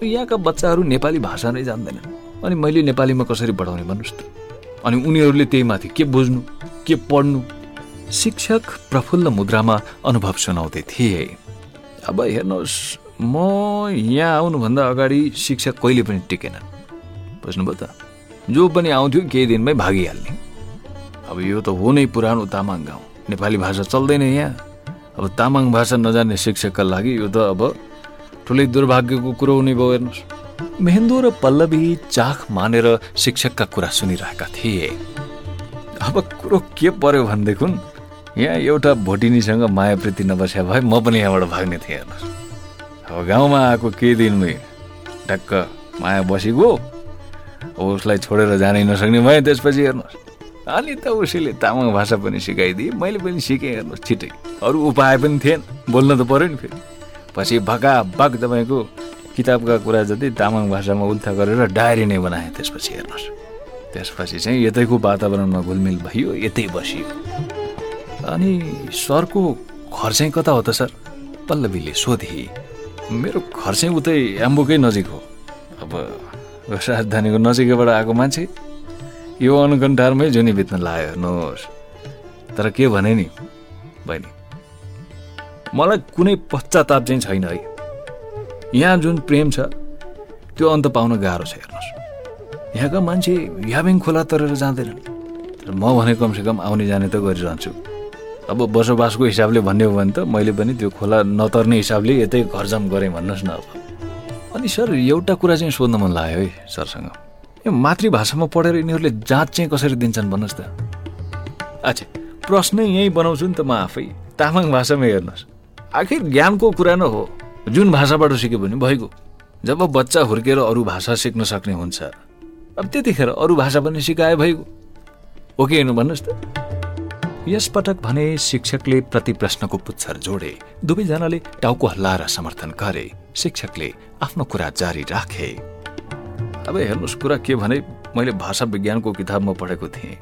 यहाँका बच्चाहरू नेपाली भाषा नै जान्दैनन्। अनि मैले नेपालीमा कसरी पढाउने भन्नुहोस् त। अनि उनीहरूले त्यही माथि के बुझ्नु के पढ्नु? शिक्षक प्रफुल्ल मुद्रामा अनुभव सुनाउँदै थिए। अब हेर्नुहोस् म यहाँ आउनुभन्दा अगाडि शिक्षक कहिले पनि टिकेनन्। बुझ्नुभयो त? जो पनि आउँथ्यो केही दिनमै भागिहाल्ने। अब यो त हो नै पुरानो तामाङ गाउँ। नेपाली भाषा चल्दैन यहाँ। अब तामाङ भाषा नजान्ने शिक्षकका लागि यो त अब ठुलै दुर्भाग्यको कुरो हुने भयो हेर्नुहोस्। मेहेन्दो र पल्लवी चाख मानेर शिक्षकका कुरा सुनिरहेका थिए। अब कुरो के पर्यो भनेदेखि यहाँ एउटा भोटिनीसँग मायाप्रीति नबस्या भए म पनि यहाँबाट भाग्ने थिएँ हेर्नुहोस्। अब गाउँमा आएको केही दिनमै ढक्क माया बसेको उसलाई छोडेर जानै नसक्ने भएँ त्यसपछि हेर्नुहोस्। अनि त उसैले तामाङ भाषा पनि सिकाइदिए मैले पनि सिकेँ हेर्नुहोस् छिटै। अरू उपाय पनि थिएन। बोल्न त पऱ्यो नि फेरि। पछि भका भक तपाईँको किताबका कुरा जति तामाङ भाषामा उल्था गरेर डायरी नै बनाएँ त्यसपछि हेर्नुहोस्। त्यसपछि चाहिँ यतैको वातावरणमा घुलमिल भइयो यतै बसियो। अनि सरको घर चाहिँ कता हो त सर? पल्लवीले सोधे। मेरो घर चाहिँ उतै एम्बोकै नजिक हो। अब राजधानीको नजिकैबाट आएको मान्छे यो अनुकन्ठारमै जुनी बित्न लायो हेर्नुहोस्। तर के भने नि बहिनी मलाई कुनै पश्चाताप चाहिँ छैन है। यहाँ जुन प्रेम छ त्यो अन्त पाउन गाह्रो छ हेर्नुहोस्। यहाँका मान्छे याबिङ खोला तरेर जाँदैनन्। तर म भने कमसेकम आउने जाने त गरिरहन्छु। अब बसोबासको हिसाबले भन्ने हो भने त मैले पनि त्यो खोला नतर्ने हिसाबले यतै घरजाम गरेँ भन्नुहोस् न अब। अनि सर एउटा कुरा चाहिँ सोध्न मन लाग्यो है सरसँग। यो मातृभाषामा पढेर यिनीहरूले जाँच चाहिँ कसरी दिन्छन् भन्नुहोस् त। अच्छा प्रश्न यहीँ बनाउँछु नि त म आफै। तामाङ भाषामा हेर्नुहोस्। आखिर ज्ञानको कुरा न हो। जुन भाषाबाट सिक्यो भने भइगयो। जब बच्चा हुर्केर अरू भाषा सिक्न सक्ने हुन्छ अब त्यतिखेर अरू भाषा पनि सिकाए भइगयो। हो कि हेर्नु भन्नुहोस् त। यसपटक भने शिक्षकले प्रति प्रश्नको पुच्छर जोडे दुवैजनाले टाउको हल्लाएर समर्थन गरे। शिक्षकले आफ्नो कुरा जारी राखे। अब हेर्नुहोस् कुरा के भने मैले भाषा विज्ञानको किताबमा पढेको थिएँ।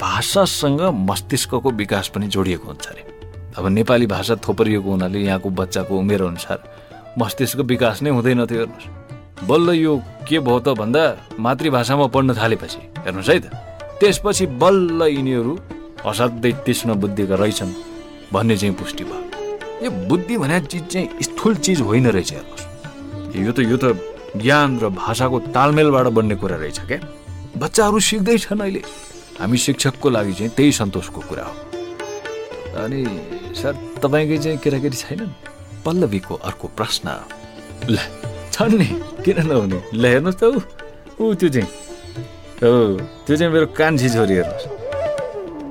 भाषासँग मस्तिष्कको विकास पनि जोडिएको हुन्छ अरे। अब नेपाली भाषा थोपरिएको हुनाले यहाँको बच्चाको उमेर अनुसार मस्तिष्क विकास नै हुँदैन थियो हेर्नुहोस्। बल्ल यो के भयो त भन्दा मातृभाषामा पढ्न थालेपछि हेर्नुहोस् है त। त्यसपछि बल्ल यिनीहरू असाध्यै तीक्ष्ण बुद्धिका रहेछन् भन्ने चाहिँ पुष्टि भयो। यो बुद्धि भने चिज चाहिँ स्थूल चिज होइन रहेछ हेर्नुहोस्। यो त यो त ज्ञान र भाषाको तालमेलबाट बन्ने कुरा रहेछ क्या। बच्चाहरू सिक्दैछन् अहिले। हामी शिक्षकको लागि चाहिँ त्यही सन्तोषको कुरा हो। अनि सर तपाईँकै चाहिँ केटाकेटी छैनन्? पल्लवीको अर्को प्रश्न। ल छन् नि किन नहुने? ल हेर्नुहोस् त ऊ। त्यो चाहिँ हो त्यो चाहिँ मेरो कान्छी छोरी हेर्नुहोस्।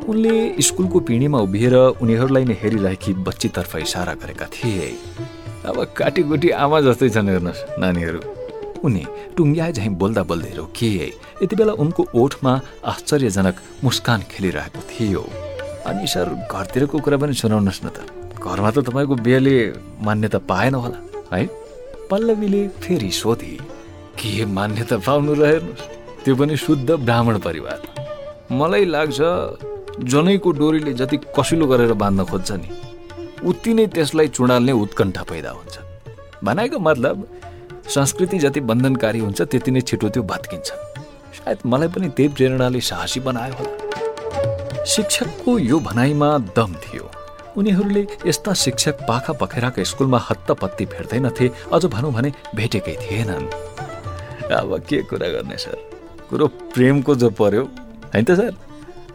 उनले स्कुलको पिँढीमा उभिएर उनीहरूलाई नै हेरिरहेकी बच्चीतर्फ इसारा गरेका थिए। अब काटीकुटी आमा जस्तै छन् हेर्नुहोस् नानीहरू। उनी टुङ्ग्या झैँ बोल्दा बोल्दै रोकिए। यति बेला उनको ओठमा आश्चर्यजनक मुस्कान खेलिरहेको थियो। अनि सर घरतिरको कुरा पनि सुनाउनुहोस् न त। घरमा त तपाईँको बिहेले मान्यता पाएन होला है? पल्लवीले फेरि सोधे के मान्यता पाउनु र हेर्नुहोस् त्यो पनि शुद्ध ब्राह्मण परिवार। मलाई लाग्छ जनैको डोरीले जति कसिलो गरेर बाँध्न खोज्छ नि उति नै त्यसलाई चुडाल्ने उत्कण्ठा पैदा हुन्छ। भनेको मतलब संस्कृति जति बन्धनकारी हुन्छ त्यति नै छिटो त्यो भत्किन्छ। सायद मलाई पनि त्यही प्रेरणाले साहसी बनायो होला। शिक्षकको यो भनाइमा दम थियो। उनीहरूले यस्ता शिक्षक पाखा पखेराका स्कुलमा हत्तपत्ती भेट्दैनथे अझ भनौँ भने भेटेकै थिएनन्। अब के कुरा गर्ने सर? कुरो प्रेमको जो पर्यो होइन त सर?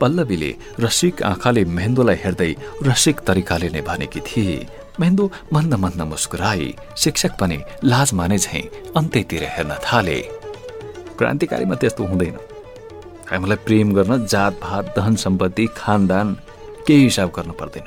पल्लवीले रसिक आँखाले मेहेन्दोलाई हेर्दै रसिक तरिकाले नै भनेकी थिए। मेहेन्दो मन्द मन्द मुस्कुराई शिक्षक पनि लाज माने झैँ अन्त्यतिर हेर्न थाले। क्रान्तिकारीमा त्यस्तो हुँदैन। हामीलाई प्रेम गर्न जात भात धन सम्पत्ति खानदान केही हिसाब गर्नु पर्दैन।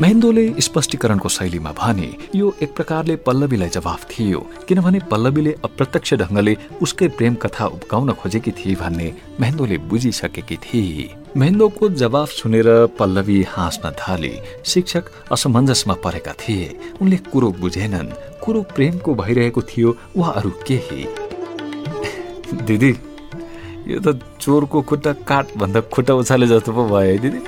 महेन्द्रले स्पष्टीकरणको शैलीमा भने यो एक प्रकारले पल्लवीलाई जवाफ थियो किनभने पल्लवीले अप्रत्यक्ष ढङ्गले उसकै प्रेम कथा उब्काउन खोजेकी थिए भन्ने महेन्द्रले बुझिसकेकी थिए। महेन्द्रको जवाफ सुनेर पल्लवी हाँस्न थाले। शिक्षक असमञ्जसमा परेका थिए। उनले कुरो बुझेनन् कुरो प्रेमको भइरहेको थियो वा अरू केही? दिदी यो त चोरको खुट्टा काट भन्दा खुट्टा उछाले जस्तो पो भयो है दिदी।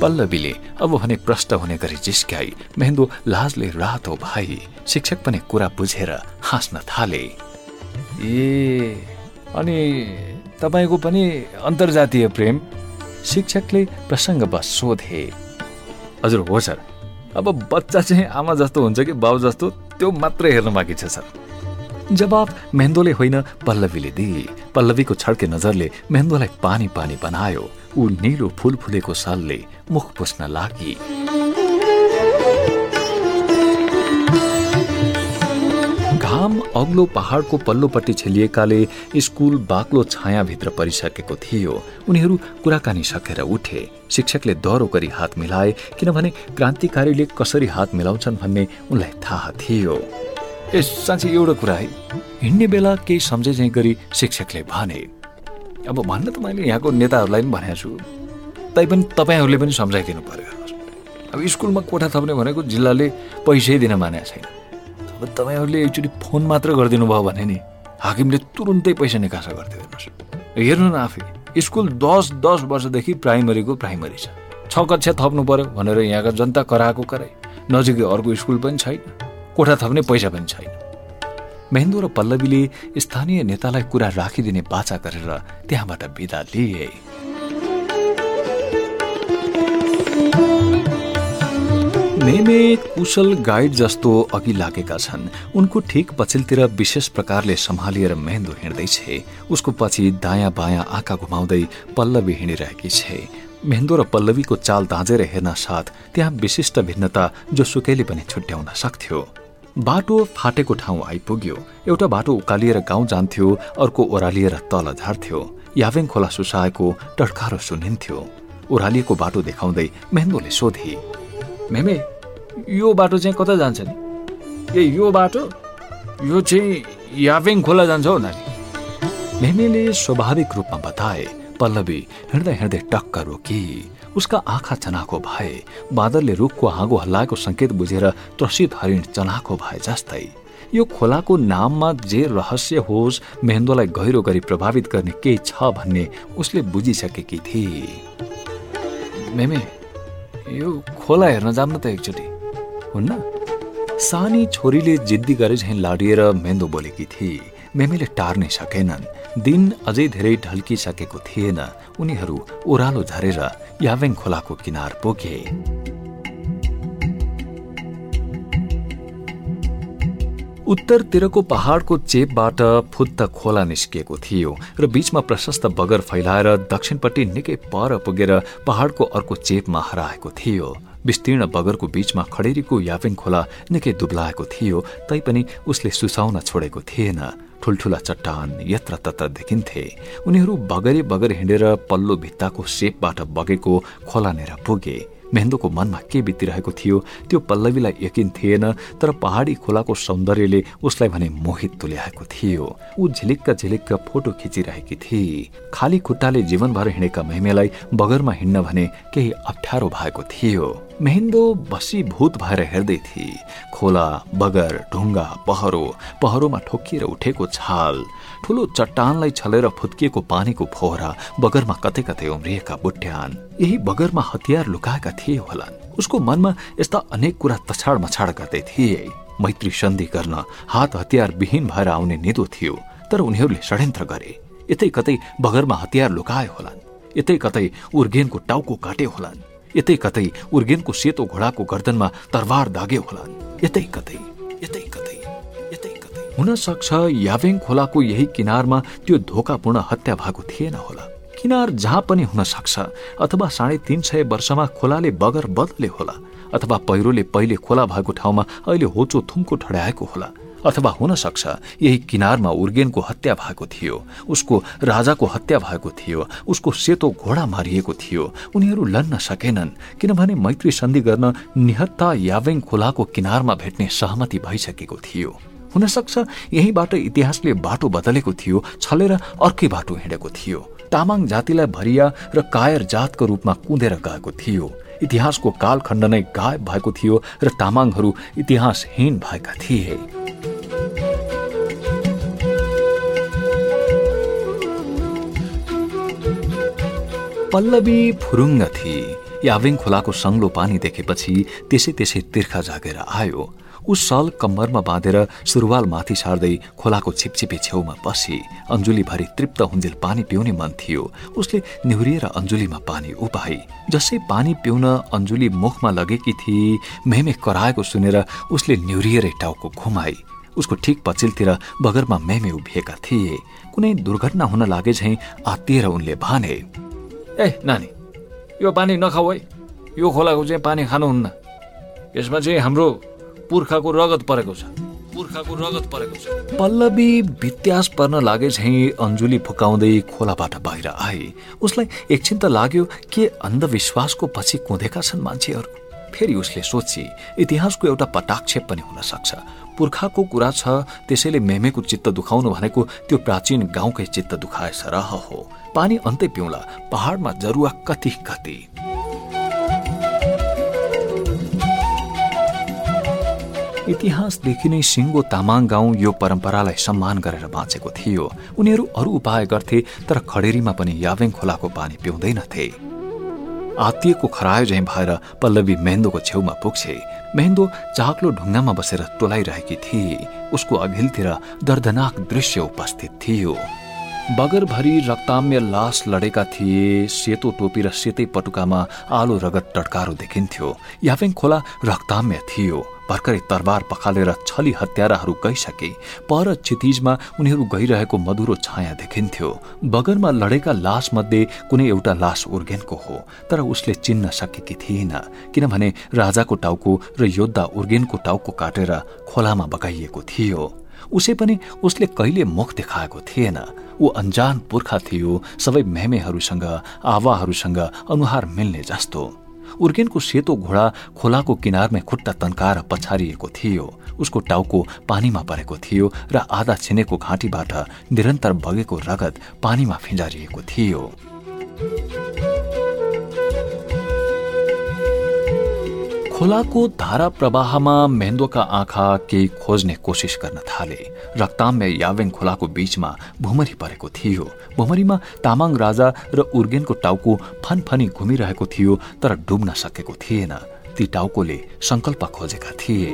पल्लवीले अब भने प्रष्ट हुने गरी जिस्क्याई मेहेन्दो लाजले रातो भाइ। शिक्षक पनि कुरा बुझेर हाँस्न थाले। ए अनि तपाईँको पनि अन्तर्जातीय प्रेम? शिक्षकले प्रसङ्गवश सोधे। हजुर हो सर। अब बच्चा चाहिँ आमा जस्तो हुन्छ कि बाउ जस्तो त्यो मात्रै हेर्नु बाँकी छ सर। जवाब मेहेन्दोले होइन पल्लवीले दिए। पल्लवीको छड्के नजरले मेहेन्दोलाई पानी पानी बनायो। ऊ निलो फुल फुलेको सालले मुख पुस्न लागि। घाम अग्लो पहाडको पल्लोपट्टि छेलिएकाले स्कुल बाक्लो छायाभित्र परिसकेको थियो। उनीहरू कुराकानी सकेर उठे। शिक्षकले दह्रो गरी हात मिलाए किनभने क्रान्तिकारीले कसरी हात मिलाउँछन् भन्ने उनलाई थाहा थियो। ए साँच्ची एउटा कुरा है। हिँड्ने बेला केही सम्झे चाहिँ गरी शिक्षकले भने अब भन्न त मैले यहाँको नेताहरूलाई पनि भनेको छु। तैपनि तपाईँहरूले पनि सम्झाइदिनु पर्यो। अब स्कुलमा कोठा थप्ने भनेको जिल्लाले पैसै दिन मानेको छैन। अब तपाईँहरूले एकचोटि फोन मात्र गरिदिनु भयो भने नि हाकिमले तुरुन्तै पैसा निकासा हेर्नुहोस्। हेर्नु न आफै स्कुल दस दस वर्षदेखि प्राइमरीको प्राइमरी छ। छ कक्षा थप्नु पर्यो भनेर यहाँका जनता कराएको कराए नजिकै अर्को स्कुल पनि छैन। कोठा थप्ने पैसा पनि छैन। महेन्द्र र पल्लवीले स्थानीय नेतालाई कुरा राखिदिने बाचा गरेर त्यहाँबाट विदा लिए। मेमे कुशल गाइड जस्तो अघि लागेका छन्। उनको ठिक पछिल्तिर विशेष प्रकारले सम्हालिएर मेहेन्दो हिँड्दैछ उसको पछि दायाँ बायाँ आँखा घुमाउँदै पल्लवी हिँडिरहेकी छे। मेहेन्दो र पल्लवीको चाल दाँजेर हेर्न साथ त्यहाँ विशिष्ट भिन्नता जो सुकैले पनि छुट्याउन सक्थ्यो। बाटो फाटेको ठाउँ आइपुग्यो। एउटा बाटो उकालिएर गाउँ जान्थ्यो अर्को ओह्रालिएर तल झार्थ्यो। यावेङ खोला सुसाएको टड्कारो सुनिन्थ्यो। ओह्रालिएको बाटो देखाउँदै मेहेन्दोले सोधे मेमे यो बाटो चाहिँ कता जान्छ नि? ए यो बाटो? यो चाहिँ यावेङ खोला जान्छ हौ नानी। मेमेले स्वाभाविक रूपमा बताए पल्लवी हिँड्दै हिँड्दै टक्क रोकी। उसका आँखा चनाको भए बादलले रुखको हाँगो हल्लाएको संकेत बुझेर त्रसित हरिण चनाको भए जस्तै। यो खोलाको नाममा जे रहस्य होस् मेहेन्दोलाई गहिरो गरी प्रभावित गर्ने केही छ भन्ने उसले बुझिसकेकी थिए। यो खोला हेर्न जाऊँ न त एकचोटि हुन्न? सानी छोरीले जिद्दी गरे झैँ लाडिएर मेन्दो बोलेकी थिए। मेमेले टार्नै सकेनन्। दिन अझै धेरै ढल्किसकेको थिएन। उनीहरू ओह्रालो झरेर यावेङ खोलाको किनार पुगे उत्तरतिरको पहाडको चेपबाट फुत्त खोला निस्किएको थियो र बीचमा प्रशस्त बगर फैलाएर दक्षिणपट्टि निकै पर पुगेर पहाडको अर्को चेपमा हराएको थियो। विस्तीर्ण बगरको बीचमा खडेरीको याफिङ खोला निकै दुब्लाएको थियो तैपनि उसले सुसाउन छोडेको थिएन। ठुल्ठुला चट्टान यत्र तत्र देखिन्थे। उनीहरू बगरे बगर हिँडेर पल्लो भित्ताको सेपबाट बगेको खोलानेर पुगे मेहेन्दोको मनमा के बितिरहेको थियो त्यो पल्लवीलाई यकिन थिएन तर पहाडी खोलाको सौन्दर्यले उसलाई भने मोहित तुल्याएको थियो। ऊ झिलिक्क झिलिक्क फोटो खिचिरहेकी थिए खाली खुट्टाले जीवनभर हिँडेका मेहमेलाई बगरमा हिँड्न भने केही अप्ठ्यारो भएको थियो। मेहेन्दो बसी भूत भएर हेर्दै थिए खोला बगर ढुङ्गा पहरो पहरोमा ठोकिएर उठेको छाल ठुलो चट्टानलाई छलेर फुत्किएको पानीको फोहरा बगरमा कतै कतै उम्रिएका बुट्यान। यही बगरमा हतियार लुकाएका थिए होलान्। उसको मनमा यस्ता अनेक कुरा तछाड मछाड गर्दै थिए। मैत्री सन्धि गर्न हात हतियार विहीन भएर आउने निदो थियो तर उनीहरूले षड्यन्त्र गरे। यतै कतै बगरमा हतियार लुकाए होलान्। यतै कतै उर्गेनको टाउको काटे होलान्। यतै कतै उर्गेनको सेतो घोडाको गर्दनमा तरवार दागे होलान्। यतै कतै यतै कतै हुन सक्छ याभेङ खोलाको यही किनारमा त्यो धोकापूर्ण हत्या भएको थिएन होला। किनार जहाँ पनि हुन सक्छ अथवा साढे तीन सय वर्षमा खोलाले बगर बदले होला अथवा पहिरोले पहिले खोला भएको ठाउँमा अहिले होचो थुम्को ठड्याएको होला अथवा हुन सक्छ यही किनारमा उर्गेनको हत्या भएको थियो उसको राजाको हत्या भएको थियो उसको सेतो घोडा मारिएको थियो उनीहरू लड्न सकेनन् किनभने मैत्री सन्धि गर्न निहत्ता यावेङ खोलाको किनारमा भेट्ने सहमति भइसकेको थियो। हुन सक्छ यहीबाट इतिहासले बाटो बदलेको थियो छलेर अर्कै बाटो हिँडेको थियो। तामाङ जातिलाई भरिया र कायर जातको रूपमा कुदेर गएको थियो। इतिहासको कालखण्ड नै गायब भएको थियो र तामाङहरू इतिहासहीन भएका थिए। पल्लवी फुरुङ्ग थिए। यावेङ खोलाको सङ्लो पानी देखेपछि त्यसै त्यसै तिर्खा जागेर आयो। ऊ सल कम्मरमा बाँधेर सुरुवाल माथि सार्दै खोलाको छिपछिपे छेउमा बसी अञ्जुलीभरि तृप्त हुन्जेल पानी पिउने मन थियो। उसले निहुरिएर अञ्जुलीमा पानी उपाई। जसै पानी पिउन अञ्जुली मुखमा लगेकी थिए मेमे कराएको सुनेर उसले निहुरिएरै टाउको घुमाई। उसको ठिक पछिल्तिर बगरमा मेमे उभिएका थिए। कुनै दुर्घटना हुन लागे झैँ आत्तिएर उनले भने ए नानी यो पानी नखाऊ है। यो खोलाको चाहिँ पानी खानुहुन्न। यसमा चाहिँ हाम्रो पुर्खाको रगत परेको छ। पुर्खाको रगत परेको छ। पल्लवी वित्यास पर्न लागे झैँ अञ्जुली फुकाउँदै खोलाबाट बाहिर आए। उसलाई एकछिन त लाग्यो के अन्धविश्वासको पछि कुदेका छन् मान्छेहरू? फेरि उसले सोची इतिहासको एउटा पटाक्षेप पनि हुन सक्छ। पुर्खाको कुरा छ त्यसैले मेमेको चित्त दुखाउनु भनेको त्यो प्राचीन गाउँकै चित्त दुखाए सरह हो। पानी अन्तै पिउला पहाडमा जरुवा कति कति। इतिहासदेखि नै सिङ्गो तामाङ गाउँ यो परम्परालाई सम्मान गरेर बाँचेको थियो। उनीहरू अरू उपाय गर्थे तर खडेरीमा पनि यावेङ खोलाको पानी पिउँदैनथे आत्तिएको खरायो झैँ भएर पल्लवी मेहेन्दोको छेउमा पुग्छे। मेहेन्दो चाक्लो ढुङ्गामा बसेर टोलाइरहेकी थिए। उसको अघिल्तिर दर्दनाक दृश्य उपस्थित थियो। बगरभरि रक्ताम्य लास लडेका थिए सेतो टोपी र सेतै पटुकामा आलो रगत टड्कारो देखिन्थ्यो। याफेङ खोला रक्ताम्य थियो। भर्खरै तरबार पखालेर छली हत्याराहरू गइसके। पर क्षितिजमा उनीहरू गइरहेको मधुरो छाया देखिन्थ्यो। बगरमा लडेका लास मध्ये कुनै एउटा लास उर्गेनको हो तर उसले चिन्न सकेकी थिएन किनभने राजाको टाउको र योद्धा उर्गेनको टाउको काटेर खोलामा बगाइएको थियो। उसै पनि उसले कहिले मुख देखाएको थिएन। ऊ अन्जान पुर्खा थियो। सबै मेहमेहरूसँग आवाहरूसँग अनुहार मिल्ने जस्तो। उर्गेनको सेतो घोडा खोलाको किनारमै खुट्टा तन्काएर पछारिएको थियो। उसको टाउको पानीमा परेको थियो र आधा छिनेको घाँटीबाट निरन्तर बगेको रगत पानीमा फिजारिएको थियो। खोलाको धारा प्रवाहमा मेन्दोका आँखा केही खोज्ने कोसिस गर्न थाले। रक्ताम्य यावेङ खोलाको बीचमा भुमरी परेको थियो। भुमरीमा तामाङ राजा र उर्गेनको टाउको फनफनी घुमिरहेको थियो तर डुब्न सकेको थिएन। ती टाउकोले संकल्प खोजेका थिए।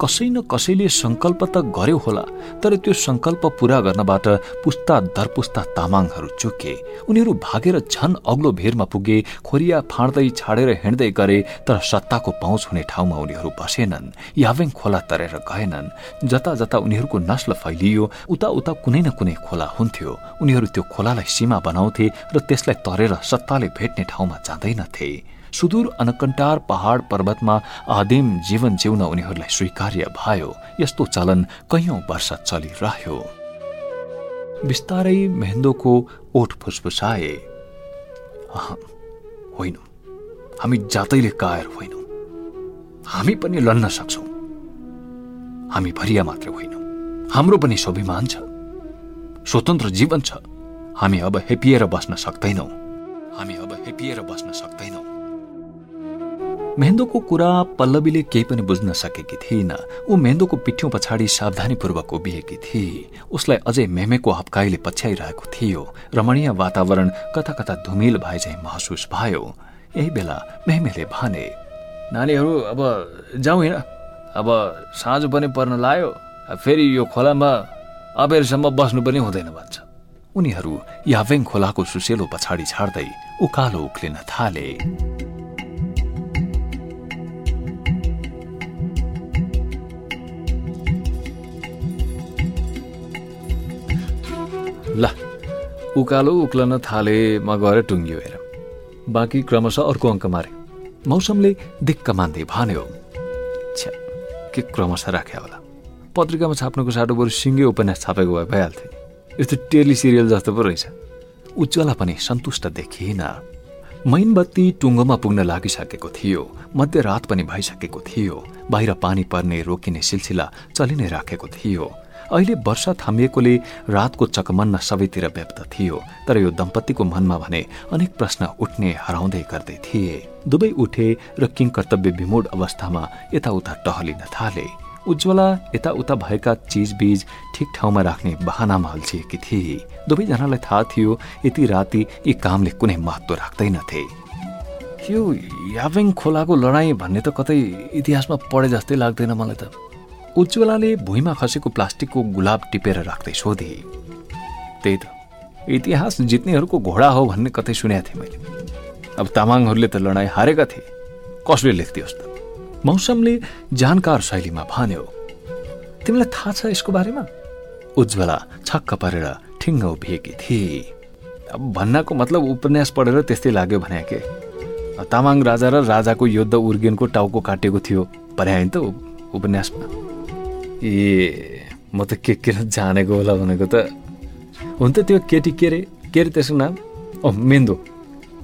कसै न कसैले संकल्प त गर्यो होला तर त्यो संकल्प पूरा गर्नबाट पुस्ता दर पुस्ता तामाङहरू चुके। उनीहरू भागेर झन अग्लो भेरमा पुगे खोरिया फाँड्दै छाडेर हिँड्दै गरे तर सत्ताको पहुँच हुने ठाउँमा उनीहरू बसेनन् यावेङ खोला तरेर गएनन्। जता जता उनीहरूको नस्ल फैलियो उता उता कुनै न कुनै खोला हुन्थ्यो। उनीहरू त्यो खोलालाई सीमा बनाउँथे र त्यसलाई तरेर सत्ताले भेट्ने ठाउँमा जाँदैनथे। सुदूर अनकन्टार पहाड पर्वतमा आदिम जीवन जिउन उनीहरूलाई स्वीकार्य भयो। यस्तो चलन कैयौं वर्ष चलिरह्यो। बिस्तारै मेहेन्दोको ओठ फुसफुसाए। होइन। हामी जातैले कायर होइनौ। हामी पनि लड्न सक्छौ। हामी भरिया मात्र होइनौ। हाम्रो पनि स्वाभिमान छ। स्वतन्त्र जीवन छ। हामी अब हेपिएर बस्न सक्दैनौ। हामी अब हेपिएर बस्न सक्दैनौ। मेहेन्दोको कुरा पल्लवीले केही पनि बुझ्न सकेकी थिइन। ऊ मेहेन्दोको पिठ्यौँ पछाडि सावधानीपूर्वक उभिएकी थिए उसलाई अझै मेमेको हप्काईले पछ्याइरहेको थियो। रमणीय वातावरण कता कता धुमिल भए चाहिँ महसुस भयो। यही बेला मेहमेले भने नानीहरू अब जाउँ हिँड। अब साँझ पनि पर्न लायो। फेरि यो खोलामा अबेरसम्म बस्नु पनि हुँदैन भन्छ। उनीहरू यावेङ खोलाको सुसेलो पछाडि छाड्दै उकालो उक्लिन थाले। ल उकालो उक्लन थाले म गएर टुङ्गियो हेर। बाँकी क्रमशः अर्को अङ्क मारे। मौसमले दिक्क मान्दै भन्यो छ्या के क्रमशः राख्या होला? पत्रिकामा छाप्नुको साटो बरु सिङ्गे उपन्यास छापेको भए भइहाल्थ्यो। यस्तो टेली सिरियल जस्तो पो रहेछ। उज्जवला पनि सन्तुष्ट देखिएन। मैनबत्ती टुङ्गोमा पुग्न लागिसकेको थियो। मध्यरात पनि भइसकेको थियो। बाहिर पानी पर्ने रोकिने सिलसिला चलि नै राखेको थियो। अहिले वर्षा थामिएकोले रातको चकमन्न सबैतिर व्याप्त थियो तर यो दम्पतिको मनमा भने अनेक प्रश्न उठ्ने हराउँदै गर्दै थिए। दुवै उठे र किङ कर्तव्य विमोड अवस्थामा यताउता टहलिन थाले। उज्वला यताउता भएका चिजबिज ठिक ठाउँमा राख्ने बहानामा अल्झिएकी थिए। दुवैजनालाई थाहा थियो यति राति यी कामले कुनै महत्व राख्दैनथे। यो याभिङ खोलाको लडाईँ भन्ने त कतै इतिहासमा पढे जस्तै लाग्दैन मलाई त। उज्वलाले भुइँमा खसेको प्लास्टिकको गुलाब टिपेर राख्दै सोधे त्यही त इतिहास जित्नेहरूको घोडा हो भन्ने कतै सुनेको थिएँ मैले। अब तामाङहरूले त लडाइँ हारेका थिए। कसले लेख्थ्योस् त? मौसमले जानकार शैलीमा भन्यो तिमीलाई थाहा छ यसको बारेमा? उज्वला छक्क परेर ठिङ्ग उभिएकी थिए। अब भन्नाको मतलब उपन्यास पढेर त्यस्तै लाग्यो भने के? तामाङ राजा र राजाको युद्ध उर्गेनको टाउको काटेको थियो। भने त उपन्यासमा। ए म त के के जानेको होला भनेको त हुन त त्यो केटी के अरे के अरे त्यसको नाम ओ मेन्दो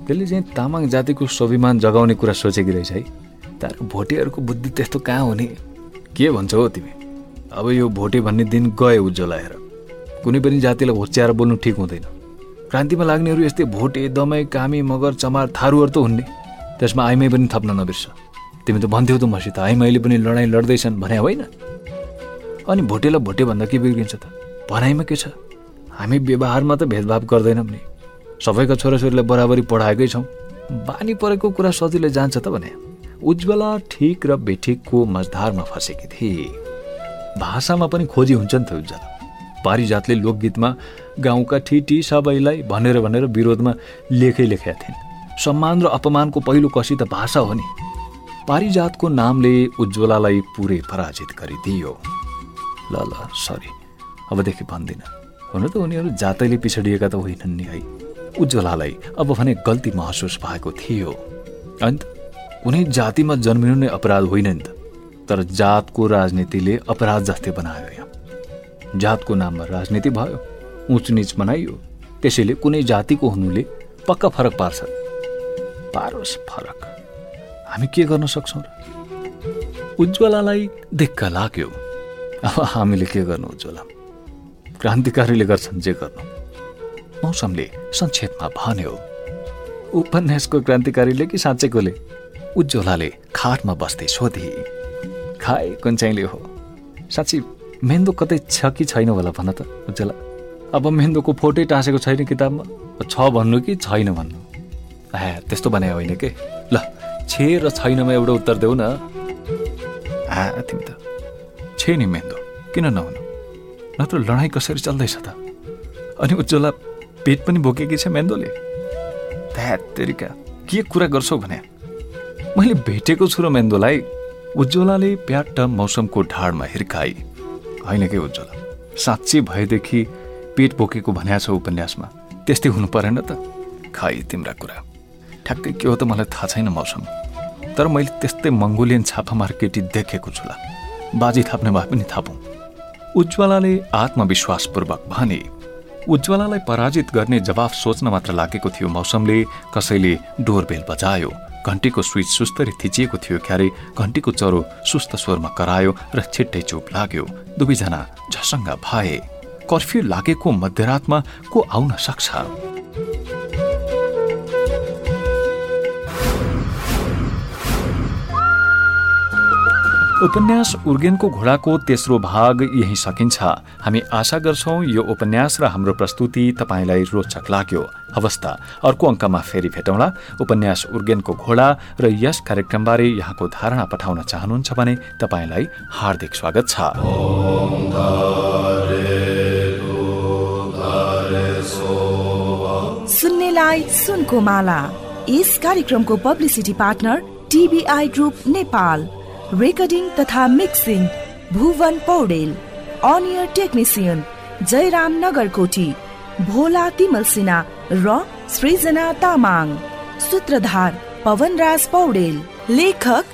त्यसले चाहिँ तामाङ जातिको स्वाभिमान जगाउने कुरा सोचेकी रहेछ है तर भोटेहरूको बुद्धि त्यस्तो कहाँ हुने के भन्छौ हो तिमी अब यो भोटे भन्ने दिन गए उज्जवल कुनै पनि जातिलाई होच्याएर बोल्नु ठिक हुँदैन क्रान्तिमा लाग्नेहरू यस्तै भोटे दमाई कामी मगर चमार थारूहरू त हुन्ने त्यसमा आइमाई पनि थप्न नबिर्स तिमी त भन्थ्यौ त मसित आइमाईले पनि लडाइँ लड्दैछन् भने होइन अनि भोटेलाई भोटे भन्दा के बिग्रिन्छ त? भनाइमा के छ? हामी व्यवहारमा त भेदभाव गर्दैनौँ नि। सबैका छोराछोरीलाई बराबरी पढाएकै छौँ। बानी परेको कुरा सजिलै जान्छ त भने। उज्वला ठिक र बेठिकको मजधारमा फँसेकी थिए। भाषामा पनि खोजी हुन्छ नि त उज्वला पारिजातले लोकगीतमा गाउँका ठिटी सबैलाई भनेर भनेर विरोधमा लेखै लेखेका थिइन्। सम्मान र अपमानको पहिलो कसी त भाषा हो नि। पारिजातको नामले उज्वलालाई पुरै पराजित गरिदियो। ल ल सरी अबदेखि भन्दिनँ। हुन त उनीहरू जातैले पिछडिएका त होइनन् नि है। उज्वलालाई अब भने गल्ती महसुस भएको थियो। अन्त कुनै जातिमा जन्मिनु नै अपराध होइन नि त। तर जातको राजनीतिले अपराध जस्तै बनायो यहाँ। जातको नाममा राजनीति भयो उच निच बनाइयो त्यसैले कुनै जातिको हुनुले पक्का फरक पार्छ। पारोस् फरक। हामी के गर्न सक्छौँ र? उज्वलालाई दिक्क लाग्यो। अब हामीले के गर्नु उज्वला क्रान्तिकारीले गर्छन् जे गर्नु। मौसमले संक्षेपमा भन्यो उपन्यासको क्रान्तिकारीले कि साँच्चैकोले उज्वलाले खाटमा बस्दै सोधे। खाए कुन हो? साँच्ची मेन्दो कतै छ कि छैन होला भन त उज्वला अब मेन्दोको फोटै टाँसेको छैन किताबमा। छ भन्नु कि छैन भन्नु? ए त्यस्तो भने होइन के? ल छे र छैनमा एउटा उत्तर देऊ न। तिमी त छे नि मेन्दो। किन नहुनु? नत्र लडाइँ कसरी चल्दैछ त? अनि उज्वला पेट पनि बोकेकी छ मेन्दोले। त्यहाँ के कुरा गर्छौ भने? मैले भेटेको छु र मेन्दोलाई। उज्वलाले प्याट्ट मौसमको ढाडमा हिर्काई। होइन के उज्वला साँच्ची भएदेखि पेट बोकेको भन्या छ उपन्यासमा। त्यस्तै हुनु परेन त? खाइ तिम्रा कुरा। ठ्याक्कै के हो त मलाई थाहा छैन मौसम। तर मैले त्यस्तै मङ्गोलियन छापामार केटी देखेको छु ल। बाजी थाप्ने भए पनि थापौँ। उज्वलाले आत्मविश्वासपूर्वक भने उज्वलालाई पराजित गर्ने जवाफ सोच्न मात्र लागेको थियो मौसमले कसैले डोरबेल बजायो घन्टीको स्विच सुस्तरी थिचिएको थियो क्यारे घन्टीको चरो सुस्त स्वरमा करायो र छिट्टै चुप लाग्यो। दुवैजना झसङ्ग भए। कर्फ्यू लागेको मध्यरातमा को आउन सक्छ? उपन्यास उर्गेनको घोडाको तेस्रो भाग यही सकिन्छ। हामी आशा गर्छौ यो उपन्यास र हाम्रो प्रस्तुति तपाईँलाई रोचक लाग्यो। अवस्था अर्को अङ्कमा फेरि भेटौँला। उपन्यास उर्गेनको घोडा र यस कार्यक्रमबारे यहाँको धारणा पठाउन चाहनुहुन्छ भने तपाईँलाई हार्दिक स्वागत छ। सुन्नेलाई सुनको माला। यस कार्यक्रमको publicity partner T B I group Nepal. Recording तथा मिक्सिङ भुवन पौडेल अनियर टेक्निसियन जयराम नगरकोटी, भोला तिमल सिन्हा, र सृजना तामाङ, सूत्रधार पवनराज पौडेल, लेखक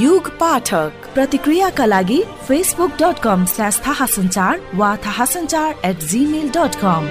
युग पाठक। प्रतिक्रियाका लागि फेसबुक डट कम स्ल्यास थाहा सञ्चार वा थाहा सञ्चार एट जिमेल डट कम